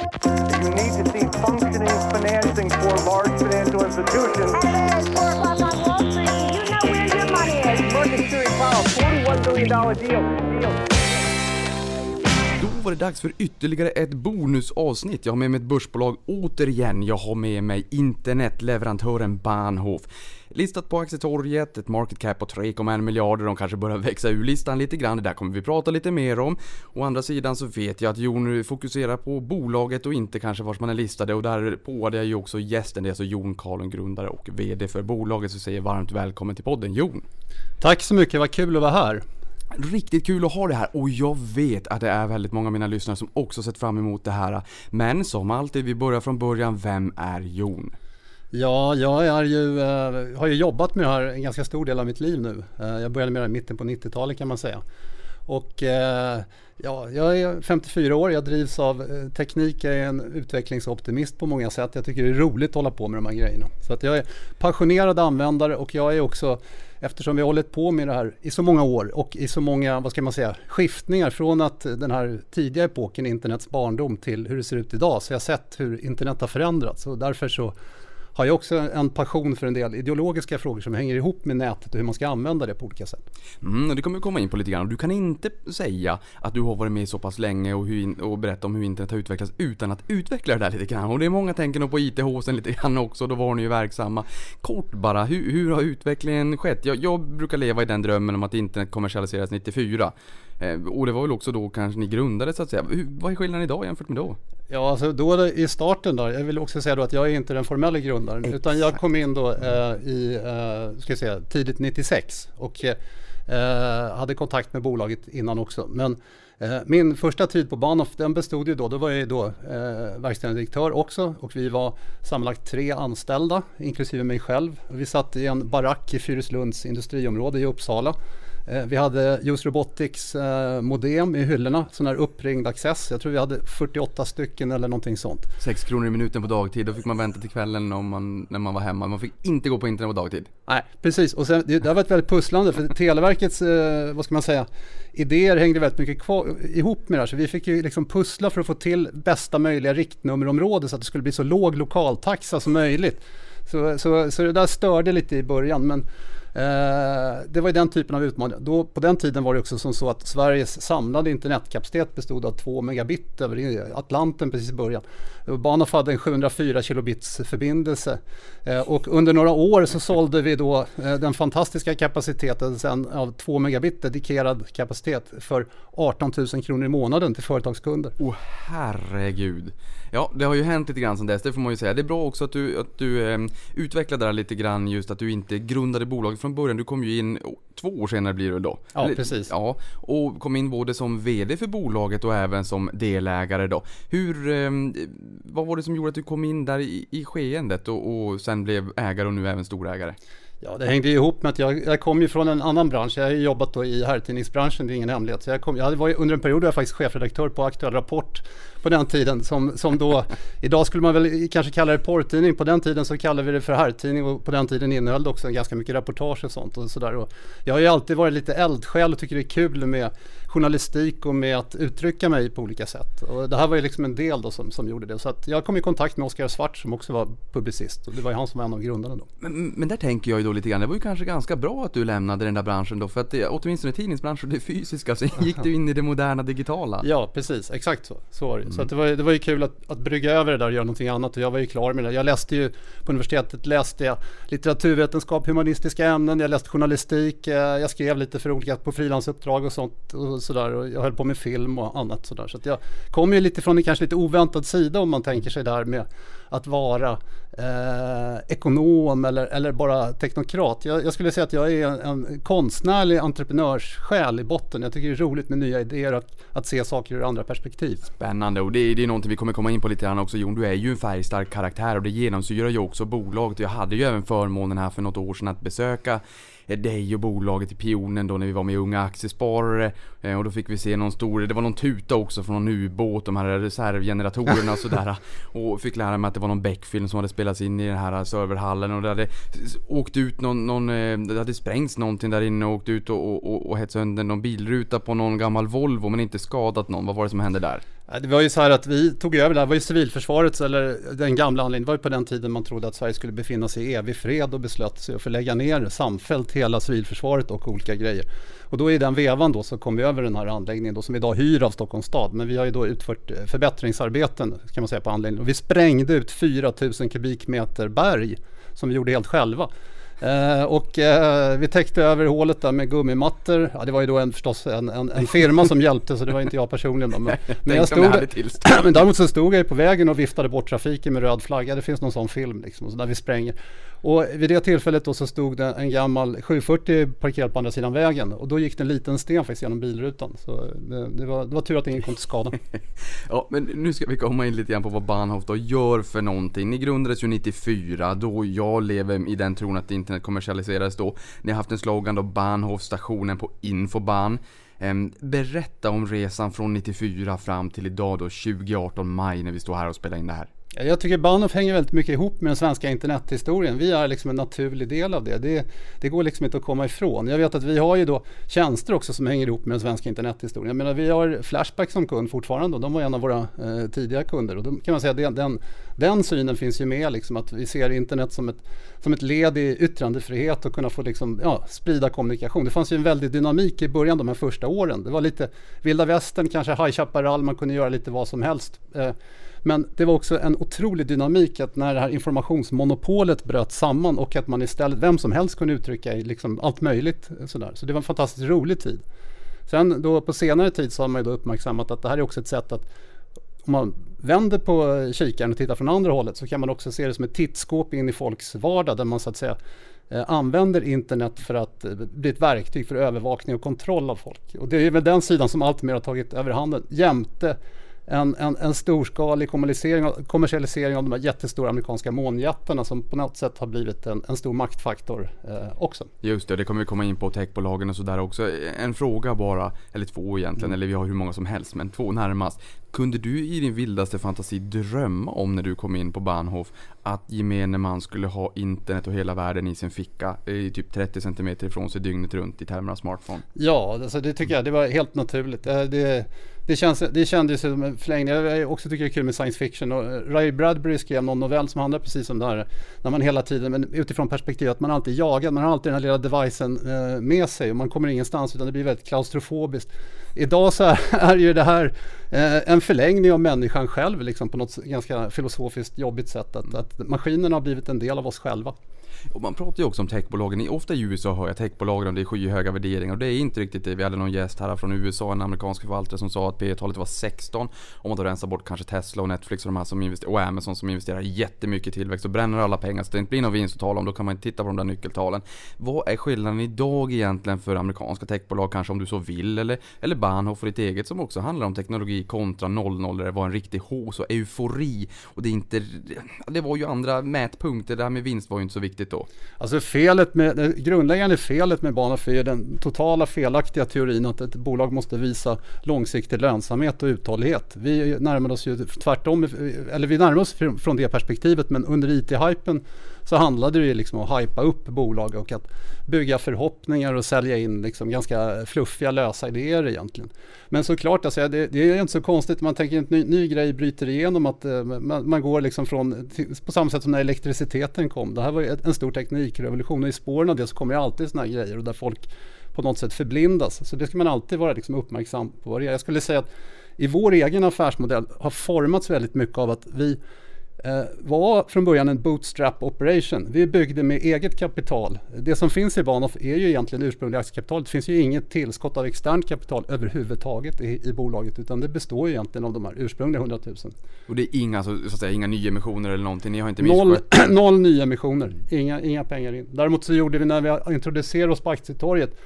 You need to see functioning financing for large financial institutions. It's four o'clock on Wall Street. You know where your money is. Market Security Powell, $41 billion deal. deal. Då var det dags för ytterligare ett bonusavsnitt. Jag har med mig ett börsbolag återigen. Jag har med mig internetleverantören Bahnhof. Listat på aktietorget, ett market cap på 3,1 miljarder. De kanske börjar växa ur listan lite grann. Det där kommer vi prata lite mer om. Å andra sidan så vet jag att Jon fokuserar på bolaget och inte kanske vars man är listade. Och där påade jag ju också gästen. Det är alltså Jon Karlon, grundare och VD för bolaget. Så säger varmt välkommen till podden Jon. Tack så mycket, vad kul att vara här. Riktigt kul att ha det här och jag vet att det är väldigt många av mina lyssnare som också sett fram emot det här. Men som alltid, vi börjar från början. Vem är Jon? Ja, jag är ju, eh, har ju jobbat med det här en ganska stor del av mitt liv nu. Eh, jag började med det i mitten på 90-talet kan man säga. Och eh, ja, jag är 54 år, jag drivs av eh, teknik, jag är en utvecklingsoptimist på många sätt. Jag tycker det är roligt att hålla på med de här grejerna. Så att jag är passionerad användare och jag är också, eftersom vi har hållit på med det här i så många år och i så många, vad ska man säga, skiftningar från att den här tidiga epoken, internets barndom, till hur det ser ut idag. Så jag har sett hur internet har förändrats och därför så har jag också en passion för en del ideologiska frågor som hänger ihop med nätet och hur man ska använda det på olika sätt. Mm, det kommer vi komma in på lite grann. Du kan inte säga att du har varit med så pass länge och, hur, och berätta om hur internet har utvecklats utan att utveckla det där lite grann. Och det är många tänker nog på IT-håsen lite grann också, då var ni ju verksamma. Kort bara, hur, hur har utvecklingen skett? Jag, jag brukar leva i den drömmen om att internet kommersialiseras 94. Eh, och det var väl också då kanske ni grundade så att säga. Hur, vad är skillnaden idag jämfört med då? Ja, alltså då i starten då, jag vill också säga då att jag är inte den formella grundaren Exakt. utan jag kom in då eh, i, eh, ska jag säga, tidigt 96 och eh, hade kontakt med bolaget innan också. Men eh, min första tid på Bahnhof den bestod ju då, då var jag då eh, verkställande direktör också och vi var sammanlagt tre anställda inklusive mig själv. Vi satt i en barack i Fyrislunds industriområde i Uppsala vi hade Just Robotics eh, modem i hyllorna, sån här uppringd access. Jag tror vi hade 48 stycken eller någonting sånt. 6 kronor i minuten på dagtid, då fick man vänta till kvällen om man, när man var hemma. Man fick inte gå på internet på dagtid. Nej, precis. Och sen, det, det har varit väldigt pusslande för Televerkets, eh, vad ska man säga, idéer hängde väldigt mycket kvar, ihop med det här. Så vi fick ju liksom pussla för att få till bästa möjliga riktnummerområde så att det skulle bli så låg lokaltaxa som möjligt. Så, så, så det där störde lite i början. Men Eh, Eh, det var ju den typen av utmaningar. Då, på den tiden var det också som så att Sveriges samlade internetkapacitet bestod av 2 megabit över Atlanten precis i början. Bahnhof hade en 704 kilobits förbindelse eh, och under några år så sålde vi då eh, den fantastiska kapaciteten sen av 2 megabit dedikerad kapacitet för 18 000 kronor i månaden till företagskunder. Åh oh, herregud. Ja, det har ju hänt lite grann sen dess, det får man ju säga. Det är bra också att du, att du eh, utvecklade det här lite grann just att du inte grundade bolaget från början. Du kom ju in två år senare blir det då? Ja, Eller, precis. Ja, och kom in både som VD för bolaget och även som delägare då. Hur, eh, vad var det som gjorde att du kom in där i, i skeendet och, och sen blev ägare och nu även storägare? Ja, det hängde ihop med att jag, jag kom ju från en annan bransch. Jag har jobbat då i herrtidningsbranschen, det är ingen hemlighet. Så jag, kom, jag var under en period var jag faktiskt chefredaktör på Aktuell Rapport på den tiden. Som, som då, idag skulle man väl kanske kalla det porrtidning. På den tiden så kallade vi det för herrtidning och på den tiden innehöll det också ganska mycket reportage och sånt. Och sådär. Och jag har ju alltid varit lite eldsjäl och tycker det är kul med journalistik och med att uttrycka mig på olika sätt. Och det här var ju liksom en del då som, som gjorde det. Så att jag kom i kontakt med Oskar Svart som också var publicist och det var ju han som var en av grundarna då. Men, men där tänker jag ju då lite grann, det var ju kanske ganska bra att du lämnade den där branschen då för att det, åtminstone tidningsbranschen, det fysiska, sen gick du in i det moderna digitala. Ja, precis, exakt så, så var det mm. Så det, var, det var ju kul att, att brygga över det där och göra någonting annat och jag var ju klar med det. Jag läste ju på universitetet, läste jag litteraturvetenskap, humanistiska ämnen, jag läste journalistik, eh, jag skrev lite för olika på frilansuppdrag och sånt och sådär och jag höll på med film och annat sådär. Så att jag kom ju lite från en kanske lite oväntad sida om man tänker sig där med att vara eh, ekonom eller, eller bara teknokrat. Jag, jag, skulle säga att jag är en, en konstnärlig entreprenörssjäl i botten. Jag tycker det är roligt med nya idéer att, att se saker ur andra perspektiv. Spännande och det är, det är någonting vi kommer komma in på lite grann också Jon. Du är ju en färgstark karaktär och det genomsyrar ju också bolaget. Jag hade ju även förmånen här för något år sedan att besöka dig och bolaget i Pionen då när vi var med Unga Aktiesparare. Eh, och då fick vi se någon stor, det var någon tuta också från någon ubåt, de här reservgeneratorerna och sådär. Och fick lära mig att det var någon Beck-film som hade spelats in i den här serverhallen och det hade åkt ut någon, någon eh, det hade sprängts någonting där inne och åkt ut och, och, och, och hett sönder någon bilruta på någon gammal Volvo men inte skadat någon. Vad var det som hände där? Det var ju så här att vi tog över det här, var ju civilförsvarets, eller den gamla anledningen, det var ju på den tiden man trodde att Sverige skulle befinna sig i evig fred och beslöt sig för att lägga ner samfällt hela civilförsvaret och olika grejer. Och då i den vevan då så kom vi över den här anläggningen då som vi idag hyr av Stockholms stad. Men vi har ju då utfört eh, förbättringsarbeten kan man säga på anläggningen. Och vi sprängde ut 4000 kubikmeter berg som vi gjorde helt själva. Eh, och eh, vi täckte över hålet där med gummimattor. Ja, det var ju då en, förstås en, en, en firma som hjälpte så det var inte jag personligen. Då, men, men, jag stod, men däremot så stod jag på vägen och viftade bort trafiken med röd flagga. Det finns någon sån film liksom, så där vi spränger. Och vid det tillfället då så stod det en gammal 740 parkerad på andra sidan vägen och då gick det en liten sten faktiskt genom bilrutan. Så det, det, var, det var tur att ingen kom till skada. Ja, men nu ska vi komma in lite grann på vad Bahnhof då gör för någonting. Ni grundades ju 94, då jag lever i den tron att internet kommersialiserades då. Ni har haft en slogan då, Bahnhof stationen på Infobahn. Ehm, berätta om resan från 94 fram till idag då, 2018 maj när vi står här och spelar in det här. Jag tycker Bahnhof hänger väldigt mycket ihop med den svenska internethistorien. Vi är liksom en naturlig del av det. det. Det går liksom inte att komma ifrån. Jag vet att vi har ju då tjänster också som hänger ihop med den svenska internethistorien. Jag menar vi har Flashback som kund fortfarande och de var en av våra eh, tidiga kunder. Och då kan man säga att den, den, den synen finns ju med liksom att vi ser internet som ett, som ett led i yttrandefrihet och kunna få liksom, ja, sprida kommunikation. Det fanns ju en väldig dynamik i början de här första åren. Det var lite vilda västern, kanske High Chaparral, man kunde göra lite vad som helst. Eh, men det var också en otrolig dynamik att när det här informationsmonopolet bröt samman och att man istället, vem som helst kunde uttrycka liksom allt möjligt. Sådär. Så det var en fantastiskt rolig tid. Sen då på senare tid så har man ju då uppmärksammat att det här är också ett sätt att om man vänder på kikaren och tittar från andra hållet så kan man också se det som ett tittskåp in i folks vardag där man så att säga eh, använder internet för att eh, bli ett verktyg för övervakning och kontroll av folk. Och det är väl den sidan som alltmer har tagit över handen jämte en, en, en storskalig kommersialisering, kommersialisering av de här jättestora amerikanska månjättarna som på något sätt har blivit en, en stor maktfaktor eh, också. Just det, det kommer vi komma in på techbolagen och sådär också. En fråga bara, eller två egentligen, eller vi har hur många som helst, men två närmast. Kunde du i din vildaste fantasi drömma om när du kom in på Bahnhof att gemene man skulle ha internet och hela världen i sin ficka i typ 30 cm ifrån sig dygnet runt i termer av smartphone? Ja, alltså det tycker jag. Det var helt naturligt. Eh, Det, det, känns, det kändes som en förlängning. Jag också tycker det är kul med science fiction. Och Ray Bradbury skrev någon novell som handlar precis om det här. När man hela tiden, men utifrån perspektivet att man alltid jagar, man har alltid den här lilla devicen eh, med sig och man kommer ingenstans utan det blir väldigt klaustrofobiskt. Idag så är, ju det här eh, en förlängning av människan själv liksom på något ganska filosofiskt jobbigt sätt. Att, att maskinerna har blivit en del av oss själva. Och man pratar ju också om techbolagen. Ofta i USA hör jag techbolagen, det är skyhöga värderingar och det är inte riktigt det. Vi hade någon gäst här från USA, en amerikansk förvaltare som sa att P talet var 16. Om man då rensar bort kanske Tesla och Netflix och de här som investerar, och Amazon som investerar jättemycket i tillväxt och bränner alla pengar så det inte blir någon vinst att tala om. Då kan man inte titta på de där nyckeltalen. Vad är skillnaden idag egentligen för amerikanska techbolag kanske om du så vill? Eller, eller Bahnhof och ditt eget som också handlar om teknologi kontra 00 där det var en riktig hausse och eufori. Och det är inte... Det var ju andra mätpunkter. Det här med vinst var ju inte så viktigt då. Alltså felet med, det grundläggande felet med Bahnhof är den totala felaktiga teorin att ett bolag måste visa långsiktig lönsamhet och uthållighet. Vi närmar oss ju tvärtom, eller vi närmar oss från det perspektivet men under IT-hypen så handlade det ju liksom om att hypa upp bolag och att bygga förhoppningar och sälja in liksom ganska fluffiga lösa idéer egentligen. Men såklart, alltså, det, det är inte så konstigt, man tänker en ny, ny grej bryter igenom att eh, man, man går liksom från, till, på samma sätt som när elektriciteten kom. Det här var en stor teknikrevolution och i spåren av det så kommer det alltid sådana här grejer och där folk på något sätt förblindas. Så det ska man alltid vara liksom uppmärksam på. Jag skulle säga att i vår egen affärsmodell har formats väldigt mycket av att vi var från början en bootstrap operation. Vi byggde med eget kapital. Det som finns i Bahnhof är ju egentligen ursprungliga aktiekapitalet. Det finns ju inget tillskott av externt kapital överhuvudtaget i, i bolaget utan det består ju egentligen av de här ursprungliga 100 000. Och det är inga, så, så att säga, inga nyemissioner eller någonting? Ni har inte Noll, noll nya emissioner, inga, inga pengar in. Däremot så gjorde vi när vi introducerade oss på aktietorget eh,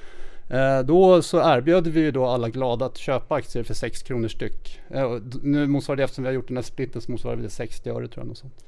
Eh, då så erbjöd vi ju då alla glada att köpa aktier för 6 kronor styck. Eh, nu motsvarar det, eftersom vi har gjort den här splitten så motsvarar det 60 öre tror jag. Något sånt.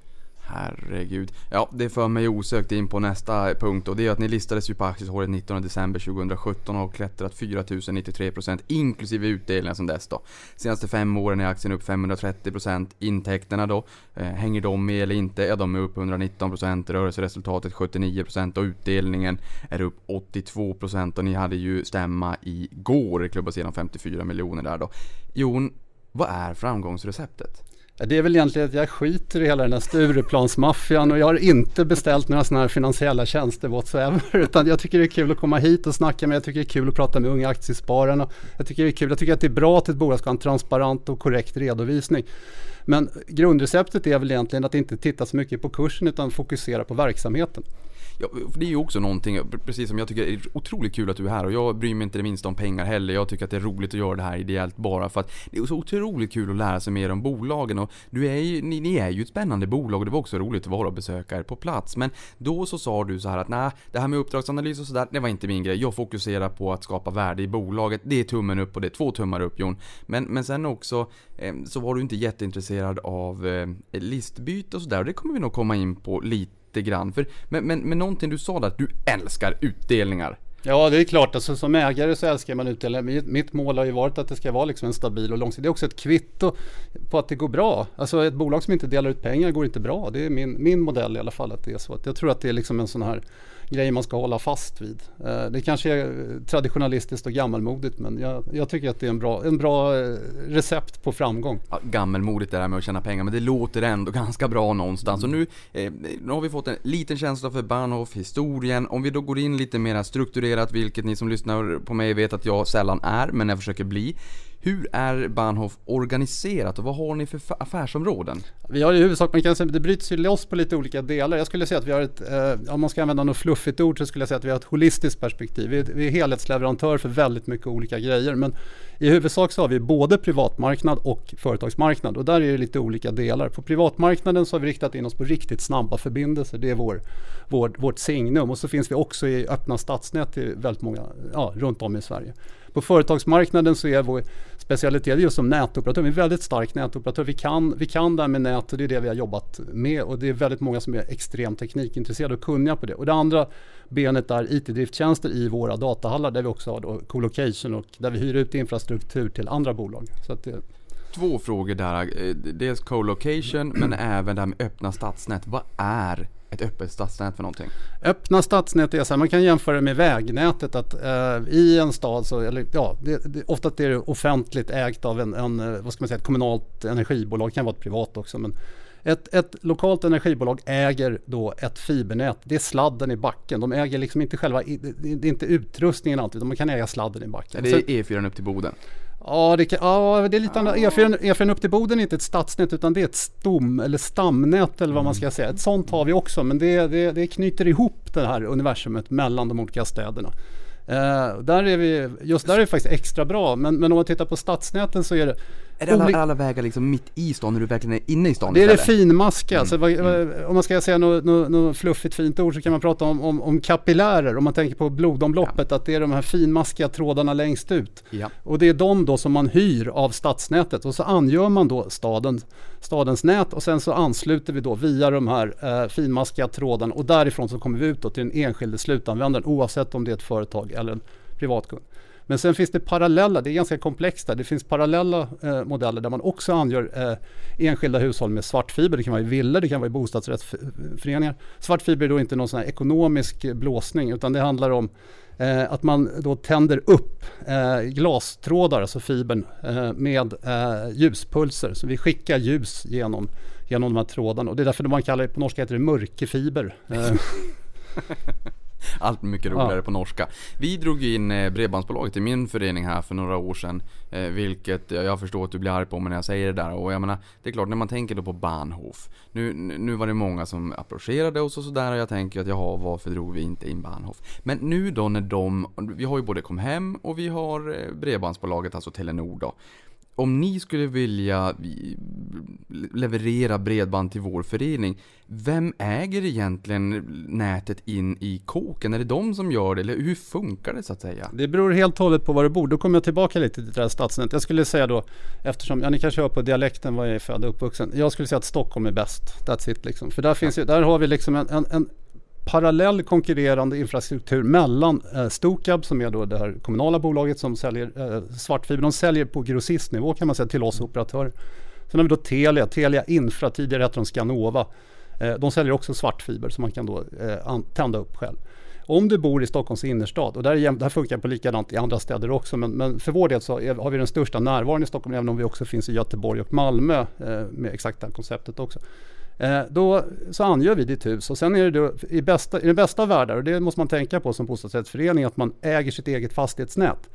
Herregud. Ja, det för mig osökt in på nästa punkt och det är att ni listades ju på aktietorget 19 december 2017 och har klättrat 4093% inklusive utdelningar sedan dess då. Senaste fem åren är aktien upp 530%. Intäkterna då, eh, hänger de med eller inte? Ja, de är upp 119%, rörelseresultatet 79% och utdelningen är upp 82% och ni hade ju stämma igår, klubbas igenom 54 miljoner där då. Jon, Vad är framgångsreceptet? Det är väl egentligen att jag skiter i hela den här Stureplansmaffian och jag har inte beställt några sådana här finansiella tjänster whatsoever. Utan jag tycker det är kul att komma hit och snacka med, jag tycker det är kul att prata med unga aktiespararna. Jag tycker det är kul, jag tycker att det är bra att ett bolag ska ha en transparent och korrekt redovisning. Men grundreceptet är väl egentligen att inte titta så mycket på kursen utan fokusera på verksamheten. Ja, det är ju också någonting, precis som jag tycker det är otroligt kul att du är här och jag bryr mig inte det minsta om pengar heller. Jag tycker att det är roligt att göra det här ideellt bara för att det är så otroligt kul att lära sig mer om bolagen och du är ju, ni, ni är ju ett spännande bolag och det var också roligt att vara och besöka er på plats. Men då så sa du så här att nej, det här med uppdragsanalys och sådär, det var inte min grej. Jag fokuserar på att skapa värde i bolaget. Det är tummen upp och det är två tummar upp Jon. Men, men sen också eh, så var du inte jätteintresserad av eh, listbyte och sådär och det kommer vi nog komma in på lite lite grann. För, men, men, men någonting du sa där, att du älskar utdelningar. Ja, det är klart. Alltså, som ägare så älskar man utdelningar. Mitt, mål har ju varit att det ska vara liksom en stabil och långsiktig. Det är också ett kvitto på att det går bra. Alltså ett bolag som inte delar ut pengar går inte bra. Det är min, min modell i alla fall att det är så. Jag tror att det är liksom en sån här grejer man ska hålla fast vid. Eh, det kanske är traditionalistiskt och gammalmodigt men jag, jag tycker att det är en bra, en bra eh, recept på framgång. Ja, gammelmodigt det där med att tjäna pengar, men det låter ändå ganska bra någonstans. Och nu, eh, nu har vi fått en liten känsla för Bahnhof, historien. Om vi då går in lite mer strukturerat, vilket ni som lyssnar på mig vet att jag sällan är, men jag försöker bli. Hur är Bahnhof organiserat och vad har ni för affärsområden? Vi har i huvudsak, man kan säga, det bryts ju loss på lite olika delar. Jag skulle säga att vi har ett, eh, om man ska använda något fluffigt ord så skulle jag säga att vi har ett holistiskt perspektiv. Vi är, vi är helhetsleverantör för väldigt mycket olika grejer. Men i huvudsak så har vi både privatmarknad och företagsmarknad och där är det lite olika delar. På privatmarknaden så har vi riktat in oss på riktigt snabba förbindelser. Det är vår, vår, vårt signum och så finns vi också i öppna stadsnät i väldigt många, ja, runt om i Sverige. På företagsmarknaden så är vår specialitet just som nätoperatör. Vi är en väldigt stark nätoperatör. Vi kan, vi kan det här med nät och det är det vi har jobbat med. Och det är väldigt många som är extremt teknikintresserade och kunniga på det. Och det andra benet är IT-drifttjänster i våra datahallar där vi också har då colocation och där vi hyr ut infrastruktur till andra bolag. Så att det, Två frågor där. Eh, dels co-location, men även det här med öppna stadsnät. Vad är ett öppet stadsnät för någonting? Öppna stadsnät är så här, man kan jämföra det med vägnätet att eh, i en stad så, eller ja, det, det, ofta är det offentligt ägt av en, en, eh, vad ska man säga, ett kommunalt energibolag, kan vara ett privat också. Men ett, ett lokalt energibolag äger då ett fibernät, det är sladden i backen. De äger liksom inte själva, det, det är inte utrustningen alltid, utan man kan äga sladden i backen. Det är E4 upp till Boden. Ja, det, kan, ja, det är lite annat. E4, E4 upp till Boden är inte ett stadsnät utan det är ett stom eller stamnät eller vad man ska säga. Ett sånt har vi också men det, det, det knyter ihop det här universumet mellan de olika städerna. Eh, där är vi, just där är det faktiskt extra bra men, men om man tittar på stadsnäten så är det Är det alla, alla vägar liksom mitt i stan när du verkligen är inne i stan det är det finmaskiga. Alltså, vad, vad- om man ska säga något, något, något fluffigt fint ord så kan man prata om, om, om kapillärer. Om man tänker på blodomloppet, att det är de här finmaskiga trådarna längst ut. Ja. Och det är de då som man hyr av stadsnätet och så angör man då staden, stadens nät och sen så ansluter vi då via de här eh, finmaskiga trådarna och därifrån så kommer vi ut då till den enskilde slutanvändaren oavsett om det är ett företag eller en privatkund. Men sen finns det parallella, det är ganska komplext där. Det finns parallella eh, modeller där man också angör eh, enskilda hushåll med svartfiber. Det kan vara i villor, det kan vara i bostadsrättsföreningar. Svartfiber är då inte någon sån här ekonomisk eh, blåsning utan det handlar om eh, att man då tänder upp eh, glastrådar, alltså fibern, eh, med eh, ljuspulser. Så vi skickar ljus genom, genom de här trådarna och det är därför man kallar det, på norska heter det mörkefiber. Allt mycket roligare Ja. på norska. Vi drog in eh, Bredbandsbolaget i min förening här för några år sedan. Eh, vilket jag jag förstår att du blir arg på mig när jag säger det där. Och jag menar, det är klart när man tänker då på Bahnhof. Nu, nu var det många som approcherade oss och sådär och jag tänker att jaha, varför drog vi inte in Bahnhof? Men nu då när de, vi har ju både Comhem och vi har eh, Bredbandsbolaget, alltså Telenor då. Om ni skulle vilja eh, leverera bredband till vår förening, vem äger egentligen nätet in i kåken? Är det de som gör det eller hur funkar det så att säga? Det beror helt och hållet på var du bor. Då kommer jag tillbaka lite till det här stadsnätet. Jag skulle säga då, eftersom, ja ni kanske hör på dialekten var jag är född och uppvuxen. Jag skulle säga att Stockholm är bäst. That's it liksom. För där finns ju, där har vi liksom en, en, en parallell konkurrerande infrastruktur mellan eh, Stokab som är då det här kommunala bolaget som säljer eh, svartfiber. De säljer på grossistnivå kan man säga till oss operatörer. Sen har vi då Telia, Telia Infra, tidigare hette de Skanova. Eh, de säljer också svartfiber som man kan då eh, an- tända upp själv. om du bor i Stockholms innerstad, och där, där funkar på likadant i andra städer också, men, men för vår del så är, har vi den största närvaron i Stockholm, även om vi också finns i Göteborg och Malmö eh, med exakt det här konceptet också. Eh, då så angör vi ditt hus och sen är det då, i, bästa, i den bästa av världar, och det måste man tänka på som bostadsrättsförening, att man äger sitt eget fastighetsnät.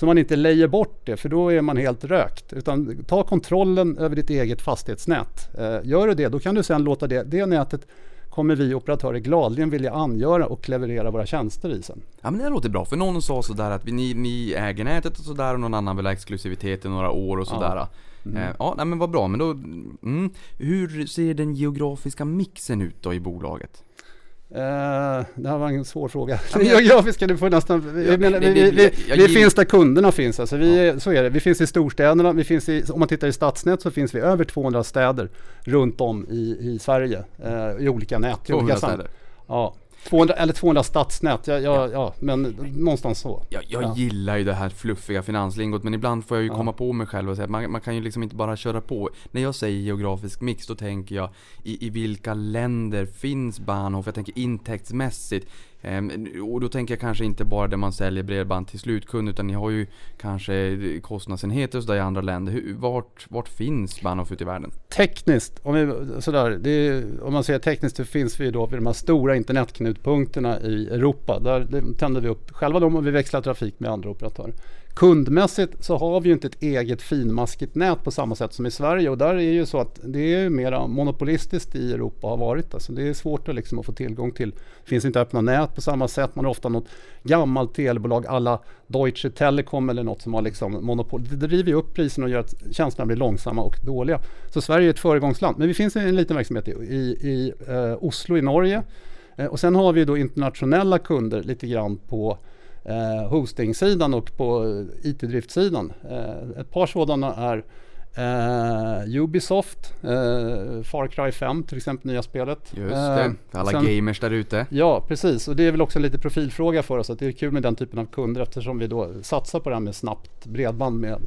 Så man inte lejer bort det, för då är man helt rökt. Utan ta kontrollen över ditt eget fastighetsnät. Eh, gör du det, då kan du sen låta det, det nätet kommer vi operatörer gladeligen vilja angöra och leverera våra tjänster i sen. Ja men det låter bra, för någon sa sådär att vi, ni, ni äger nätet och sådär och någon annan vill ha exklusivitet i några år och sådär. Ja, eh, ja nej, men vad bra, men då... Mm, hur ser den geografiska mixen ut då i bolaget? Eh, det här var en svår fråga. Ja, Den geografiska, du får nästan... Ja, vi, menar, vi, finns där kunderna finns. Alltså vi, är- Så är det. Vi finns i storstäderna. Vi finns i, om man tittar i stadsnät så finns vi över 200 städer runt om i, i Sverige. Eh, I olika nät. i 200 olika städer. Ja. 200, eller 200 stadsnät. Ja, ja, ja. men någonstans så. Jag, jag Ja. gillar ju det här fluffiga finanslingot men ibland får jag ju komma på mig själv och säga att man, man kan ju liksom inte bara köra på. När jag säger geografisk mix då tänker jag i, i vilka länder finns Bahnhof? Jag tänker intäktsmässigt. Ehm, och då tänker jag kanske inte bara där man säljer bredband till slutkund utan ni har ju kanske kostnadsenheter och sådär i andra länder. Hur, vart, vart finns Bahnhof ute i världen? Tekniskt, om, vi, sådär, det är, om man säger tekniskt så finns vi då vid de här stora internetknutpunkterna i Europa. Där tänder vi upp själva dem och vi växlar trafik med andra operatörer. Kundmässigt så har vi ju inte ett eget finmaskigt nät på samma sätt som i Sverige och där är ju så att det är ju mera monopolistiskt i Europa har varit. Alltså det är svårt att, liksom att få tillgång till. Det finns inte öppna nät på samma sätt. Man har ofta något gammalt telebolag alla Deutsche Telekom eller något som har liksom monopol. Det driver ju upp priserna och gör att tjänsterna blir långsamma och dåliga. Så Sverige är ett föregångsland. Men vi finns en liten verksamhet i, i, i eh, Oslo i Norge. Eh, och sen har vi då internationella kunder lite grann på eh, hostingsidan och på eh, IT-driftssidan. Eh, ett par sådana är eh, Ubisoft, eh, Far Cry 5 till exempel, nya spelet. Just Eh, det, alla sen- gamers där ute. Ja, precis. Och det är väl också en lite profilfråga för oss att det är kul med den typen av kunder eftersom vi då satsar på det här med snabbt bredband med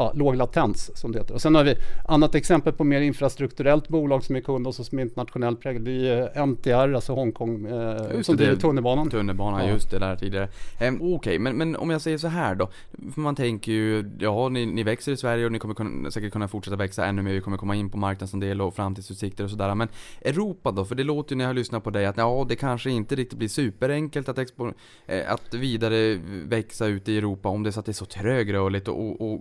ja, låg latens som det heter. Och sen har vi annat exempel på mer infrastrukturellt bolag som är kund oss som är internationell prägel. Det är eh, MTR, alltså Hongkong, eh, som driver tunnelbanan. Tunnelbana, Ja. just det där tidigare. Ehm, Okej, men, men om jag säger så här då. Man tänker ju, ja ni, ni växer i Sverige och ni kommer kunna, säkert kunna fortsätta växa ännu mer. Vi kommer komma in på marknadsandel och framtidsutsikter och sådär. Men Europa då? För det låter ju när jag lyssnar på dig att ja, det kanske inte riktigt blir superenkelt att, expo, eh, att vidare växa ut i Europa om det är så att det är så trögrörligt och, och, och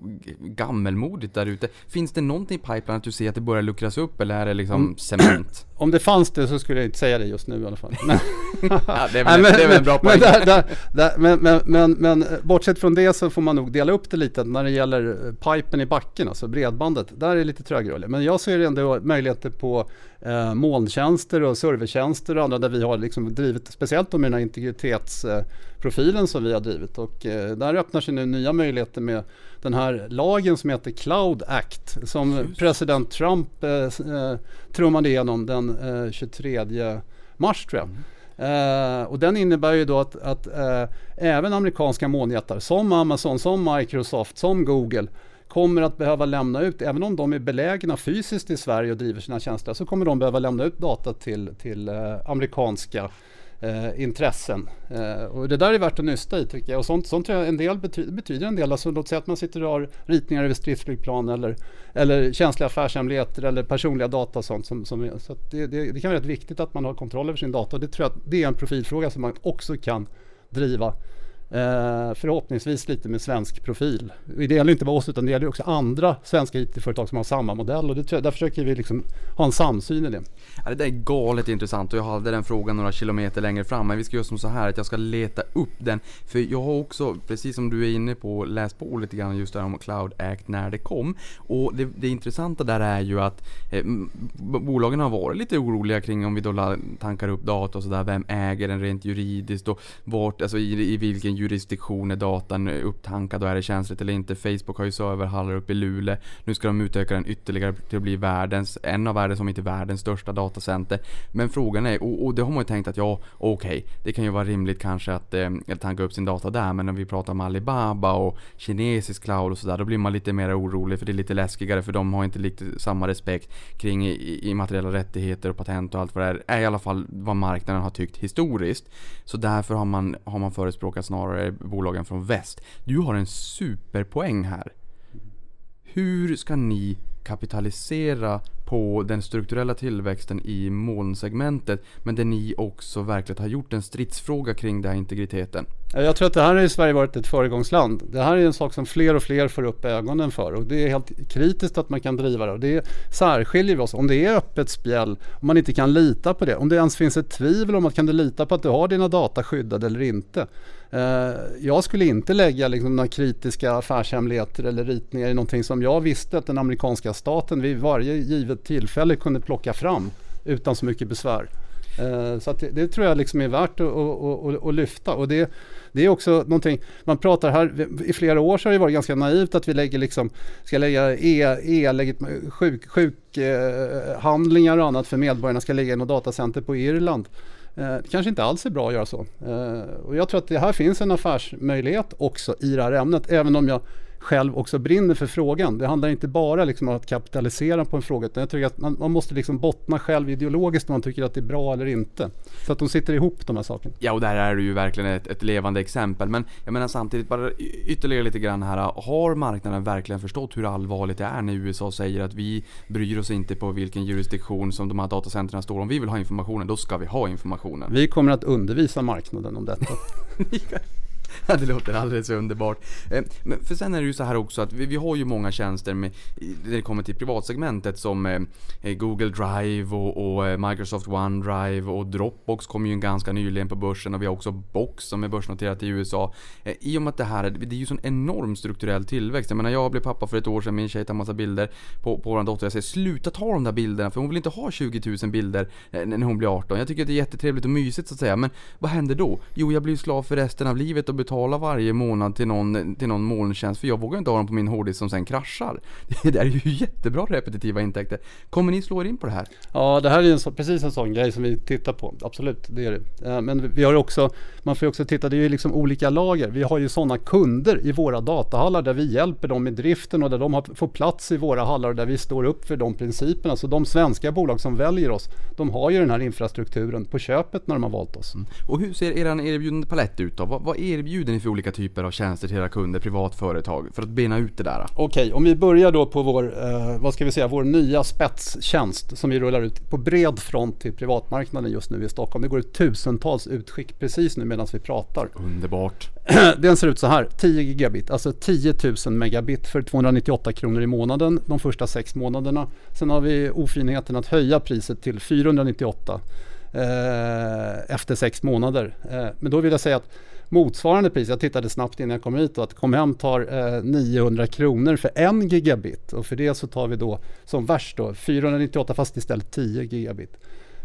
gammelmodigt där ute. Finns det någonting i pipeline att du ser att det börjar luckras upp eller är det liksom Mm. cement? Om det fanns det så skulle jag inte säga det just nu i alla fall. Men, Ja, det är väl, det är väl en bra poäng. men, där, där, där, men, men, men, men eh, bortsett från det så får man nog dela upp det lite när det gäller eh, pipen i backen, alltså bredbandet. Där är det lite trögrörligt. Men jag ser ändå möjligheter på eh, molntjänster och servertjänster och andra där vi har liksom drivit, speciellt med den här integritetsprofilen som vi har drivit. Och eh, där öppnar sig nu nya möjligheter med den här lagen som heter Cloud Act som president Trump eh, eh, trummade igenom den eh, 23 mars tror jag. Eh, och den innebär ju då att, att eh, även amerikanska molnjättar som Amazon, som Microsoft, som Google kommer att behöva lämna ut, även om de är belägna fysiskt i Sverige och driver sina tjänster, så kommer de behöva lämna ut data till, till eh, amerikanska eh, intressen. Eh, och det där är värt att nysta i tycker jag. Och sånt, sånt tror jag en del betyder, betyder en del. Alltså, låt säga att man sitter och har ritningar över stridsflygplan eller, eller känsliga affärshemligheter eller personliga data och sånt. Som, som, så att det, det, det kan vara rätt viktigt att man har kontroll över sin data. Och det tror jag att det är en profilfråga som man också kan driva. Eh, förhoppningsvis lite med svensk profil. Det gäller inte bara oss utan det gäller också andra svenska IT-företag som har samma modell. Och det där försöker vi liksom ha en samsyn i det. Ja, det där är galet intressant och jag hade den frågan några kilometer längre fram. Men vi ska göra som så här att jag ska leta upp den. För jag har också, precis som du är inne på, läst på lite grann just där om Cloud Act när det kom. Och det, det intressanta där är ju att eh, bolagen har varit lite oroliga kring om vi då tankar upp data och sådär. Vem äger den rent juridiskt och vart, alltså i, i vilken jurisdiktion är datan upptankad och är det känsligt eller inte? Facebook har ju serverhallar uppe i Luleå. Nu ska de utöka den ytterligare till att bli världens, en av världens, om inte världens största datacenter. Men frågan är, och, och det har man ju tänkt att ja, okej, okay, det kan ju vara rimligt kanske att eh, tanka upp sin data där, men när vi pratar om Alibaba och kinesisk cloud och sådär, då blir man lite mer orolig för det är lite läskigare för de har inte lite samma respekt kring immateriella rättigheter och patent och allt vad det är. är i alla fall vad marknaden har tyckt historiskt. Så därför har man, har man förespråkat snarare bolagen från väst. Du har en superpoäng här. Hur ska ni kapitalisera på den strukturella tillväxten i molnsegmentet men där ni också verkligen har gjort en stridsfråga kring den här integriteten? Jag tror att det här har i Sverige varit ett föregångsland. Det här är en sak som fler och fler får upp ögonen för och det är helt kritiskt att man kan driva det. Och det särskiljer oss. Om det är öppet spjäll, om man inte kan lita på det, om det ens finns ett tvivel om att kan du lita på att du har dina data skyddade eller inte. Eh, jag skulle inte lägga liksom några kritiska affärshemligheter eller ritningar i någonting som jag visste att den amerikanska staten vid varje givet tillfälle kunde plocka fram utan så mycket besvär. Eh, så det, det, tror jag liksom är värt att, att, att, lyfta. Och det, det är också någonting, man pratar här, i flera år så har det varit ganska naivt att vi lägger liksom, ska lägga e, e sjuk, sjukhandlingar eh, och annat för medborgarna ska ligga i något datacenter på Irland. Eh, det kanske inte alls är bra att göra så. Eh, och jag tror att det här finns en affärsmöjlighet också i det här ämnet, även om jag själv också brinner för frågan. Det handlar inte bara liksom om att kapitalisera på en fråga utan jag tycker att man, man, måste liksom bottna själv ideologiskt om man tycker att det är bra eller inte. Så att de sitter ihop de här sakerna. Ja och där är du ju verkligen ett, ett levande exempel. Men jag menar samtidigt bara ytterligare lite grann här. Har marknaden verkligen förstått hur allvarligt det är när USA säger att vi bryr oss inte på vilken jurisdiktion som de här datacentren står. Om vi vill ha informationen, då ska vi ha informationen. Vi kommer att undervisa marknaden om detta. det låter alldeles underbart. Eh, men för sen är det ju så här också att vi, vi har ju många tjänster med, när det kommer till privatsegmentet som eh, eh, Google Drive och, och, Microsoft OneDrive och Dropbox kom ju ganska nyligen på börsen och vi har också Box som är börsnoterat i USA. I och med att det här det är ju sån enorm strukturell tillväxt. Jag menar jag blev pappa för ett år sedan, min tjej tar massa bilder på, på vår dotter. Jag säger sluta ta de där bilderna för hon vill inte ha 20 000 bilder när hon blir 18. Jag tycker att det är jättetrevligt och mysigt så att säga. Men vad händer då? Jo, jag blir slav för resten av livet och betala varje månad till någon, till någon molntjänst för jag vågar inte ha dem på min hårddisk som sen kraschar. Det är ju jättebra repetitiva intäkter. Kommer ni slå er in på det här? Ja, det här är en så, precis en sån grej som vi tittar på. Absolut, det är det. Eh, men vi har också, man får ju också titta, det är ju liksom olika lager. Vi har ju sådana kunder i våra datahallar där vi hjälper dem med driften och där de har, får plats i våra hallar och där vi står upp för de principerna. Så de svenska bolag som väljer oss, de har ju den här infrastrukturen på köpet när de har valt oss. Mm. Och hur ser er erbjudande palett ut då? Vad, vad erbjuder ni för olika typer av tjänster till era kunder, privatföretag, för att bena ut det där? Okej, okay, om vi börjar då på vår, eh, vad ska vi säga, vår nya spetstjänst som vi rullar ut på bred front till privatmarknaden just nu i Stockholm. Det går ut tusentals utskick precis nu medan vi pratar. Underbart. Den ser ut så här, 10 gigabit, alltså 10 000 megabit för 298 kronor i månaden de första sex månaderna. Sen har vi ofinheten att höja priset till 498 eh, efter sex månader. Eh, men då vill jag säga att motsvarande pris, jag tittade snabbt innan jag kom hit, att Comhem tar eh, 900 kronor för en gigabit och för det så tar vi då som värst då 498 fast istället 10 gigabit.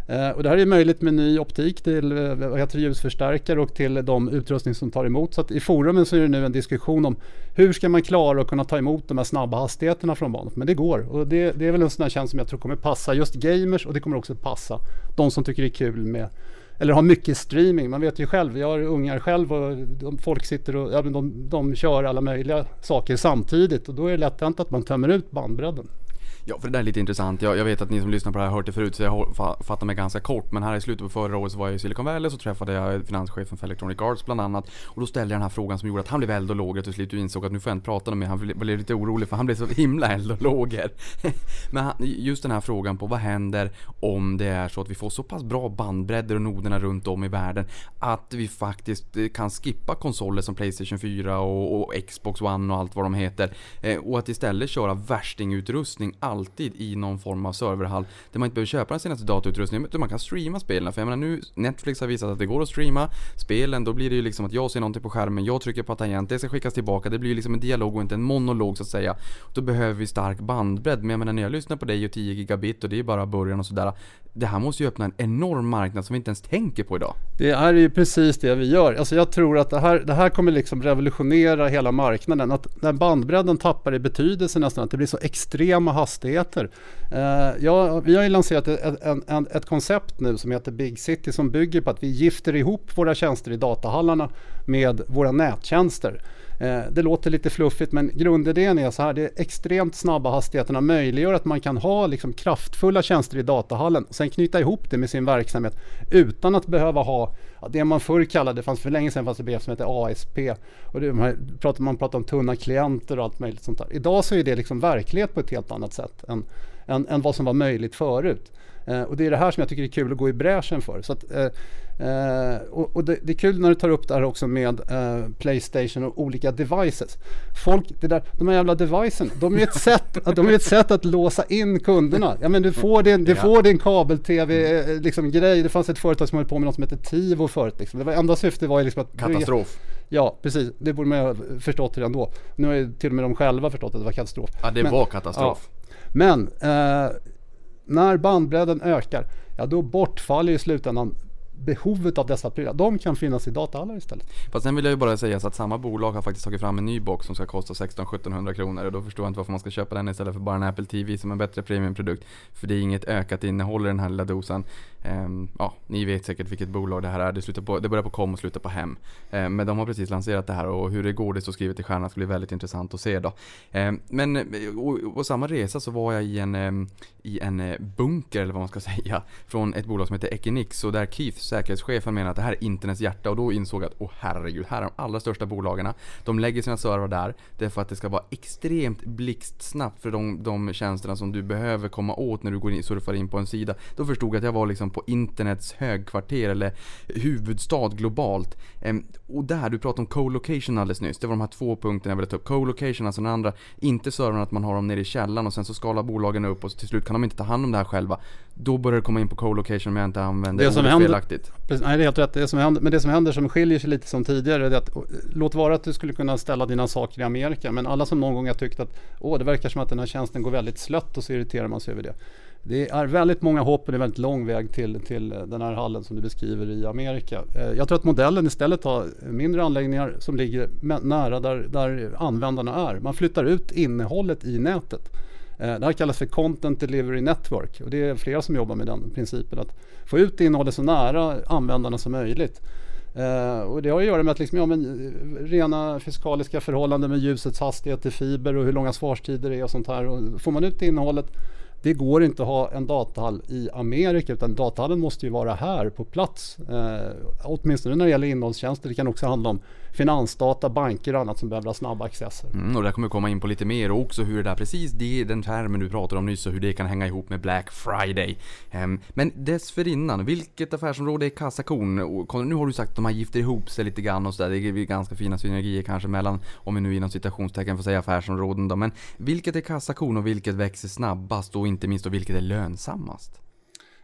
Eh, och det här är möjligt med ny optik till eh, vad heter ljusförstärkare och till de utrustning som tar emot. Så att i forumen så är det nu en diskussion om hur ska man klara att kunna ta emot de här snabba hastigheterna från banan. Men det går och det, det är väl en sån här tjänst som jag tror kommer passa just gamers och det kommer också passa de som tycker det är kul med eller har mycket streaming. Man vet ju själv, jag har ungar själv och de, folk sitter och ja, de, de kör alla möjliga saker samtidigt och då är det lätt hänt att man tömmer ut bandbredden. Ja, för det där är lite intressant. Jag, jag, vet att ni som lyssnar på det här har hört det förut så jag fattar mig ganska kort. Men här i slutet på förra året så var jag i Silicon Valley så träffade jag finanschefen för Electronic Arts bland annat. Och då ställde jag den här frågan som gjorde att han blev eld och låger till slut insåg att nu får jag inte prata med. Han blev lite orolig för han blev så himla eld och lågor. men just den här frågan på vad händer om det är så att vi får så pass bra bandbredder och noderna runt om i världen att vi faktiskt eh, kan skippa konsoler som Playstation 4 och, och Xbox One och allt vad de heter. Eh, och att istället köra värstingutrustning alltid i någon form av serverhall där man inte behöver köpa den senaste datautrustningen utan man kan streama spelen. För jag menar nu, Netflix har visat att det går att streama spelen, då blir det ju liksom att jag ser någonting på skärmen, jag trycker på tangent, det ska skickas tillbaka, det blir ju liksom en dialog och inte en monolog så att säga. Då behöver vi stark bandbredd, men jag menar när jag lyssnar på dig och 10 gigabit och det är bara början och sådär. Det här måste ju öppna en enorm marknad som vi inte ens tänker på idag. Det är ju precis det vi gör. Alltså jag tror att det här, det här kommer liksom revolutionera hela marknaden. Att när bandbredden tappar i betydelse nästan, att det blir så extrema hastigheter. Uh, ja, vi har ju lanserat ett, en, en, ett, koncept nu som heter Big City som bygger på att vi gifter ihop våra tjänster i datahallarna med våra nättjänster. Eh, det låter lite fluffigt men grundidén är så här, det är extremt snabba hastigheterna möjliggör att man kan ha liksom kraftfulla tjänster i datahallen och sen knyta ihop det med sin verksamhet utan att behöva ha det man förr kallade, det fanns för länge sedan fanns det begrepp som hette ASP och det, man, pratade man om tunna klienter och allt möjligt sånt där. Idag så är det liksom verklighet på ett helt annat sätt än, än, än vad som var möjligt förut. Eh, och det är det här som jag tycker är kul att gå i bräschen för. Så att, eh, eh och, och det, det, är kul när du tar upp det här också med eh, Playstation och olika devices. Folk, det där, de här jävla devicen, de är ett sätt, de är ett sätt att låsa in kunderna. Ja, men du får din, du får din kabel-tv eh, liksom, grej. Det fanns ett företag som höll på med något som heter Tivo förut. Liksom. Det var, enda syftet var ju liksom att... Katastrof. Ja, precis. Det borde man ha förstått redan då. Nu har ju till och med de själva förstått att det var katastrof. Ja, det men, var katastrof. Ja. Men eh, när bandbredden ökar, ja då bortfaller i slutändan behovet av dessa prylar. De kan finnas i datahallar istället. Fast sen vill jag ju bara säga så att samma bolag har faktiskt tagit fram en ny box som ska kosta 16-1700 kronor och då förstår jag inte varför man ska köpa den istället för bara en Apple TV som en bättre premiumprodukt. För det är inget ökat innehåll i den här lilla dosan. Um, ehm, ja, ni vet säkert vilket bolag det här är. Det, slutar på, det börjar på kom och slutar på hem. Um, men de har precis lanserat det här och hur det går det står skrivet i stjärnan ska bli väldigt intressant att se då. Um, men på samma resa så var jag i en, i en eh, bunker eller vad man ska säga från ett bolag som heter Equinix och där Keith, säkerhetschefen, menar att det här är internets hjärta och då insåg jag att åh herregud, här är de allra största bolagen. De lägger sina servrar där därför att det ska vara extremt blixtsnabbt för de, de tjänsterna som du behöver komma åt när du går in, surfar in på en sida. Då förstod jag att jag var liksom på internets högkvarter eller huvudstad globalt. Ehm, och där, du pratade om co-location alldeles nyss. Det var de här två punkterna jag ville ta upp. Co-location, alltså den andra, inte servrarna att man har dem nere i källaren och sen så skalar bolagen upp och till slut kan de inte ta hand om det här själva. Då börjar det komma in på co-location om jag inte använder det som händer, felaktigt. Precis, nej, det är helt rätt. Det som händer, men det som händer som skiljer sig lite som tidigare, är att låt vara att du skulle kunna ställa dina saker i Amerika, men alla som någon gång har tyckt att åh, det verkar som att den här tjänsten går väldigt slött och så irriterar man sig över det. Det är väldigt många hopp och det är väldigt lång väg till, till den här hallen som du beskriver i Amerika. Eh, jag tror att modellen istället har mindre anläggningar som ligger nära där, där användarna är. Man flyttar ut innehållet i nätet. Eh, det här kallas för Content Delivery Network och det är flera som jobbar med den principen att få ut innehållet så nära användarna som möjligt. Uh, och det har att göra med att liksom, ja, men, eh, rena fysikaliska förhållanden med ljusets hastighet i fiber och hur långa svarstider det är och sånt här. Och får man ut innehållet det går inte att ha en datahall i Amerika utan datahallen måste ju vara här på plats. Eh, åtminstone när det gäller innehållstjänster. Det kan också handla om finansdata, banker och annat som behöver ha snabba accesser. Mm, och där kommer vi komma in på lite mer och också hur det där, precis det, den termen du pratade om nyss och hur det kan hänga ihop med Black Friday. Um, men dessförinnan, vilket affärsområde är kassakon? Nu har du sagt att de här gifter ihop sig lite grann och sådär. Det är ganska fina synergier kanske mellan, om vi nu inom citationstecken får säga affärsområden då. Men vilket är kassakon och vilket växer snabbast och inte minst och vilket är lönsammast?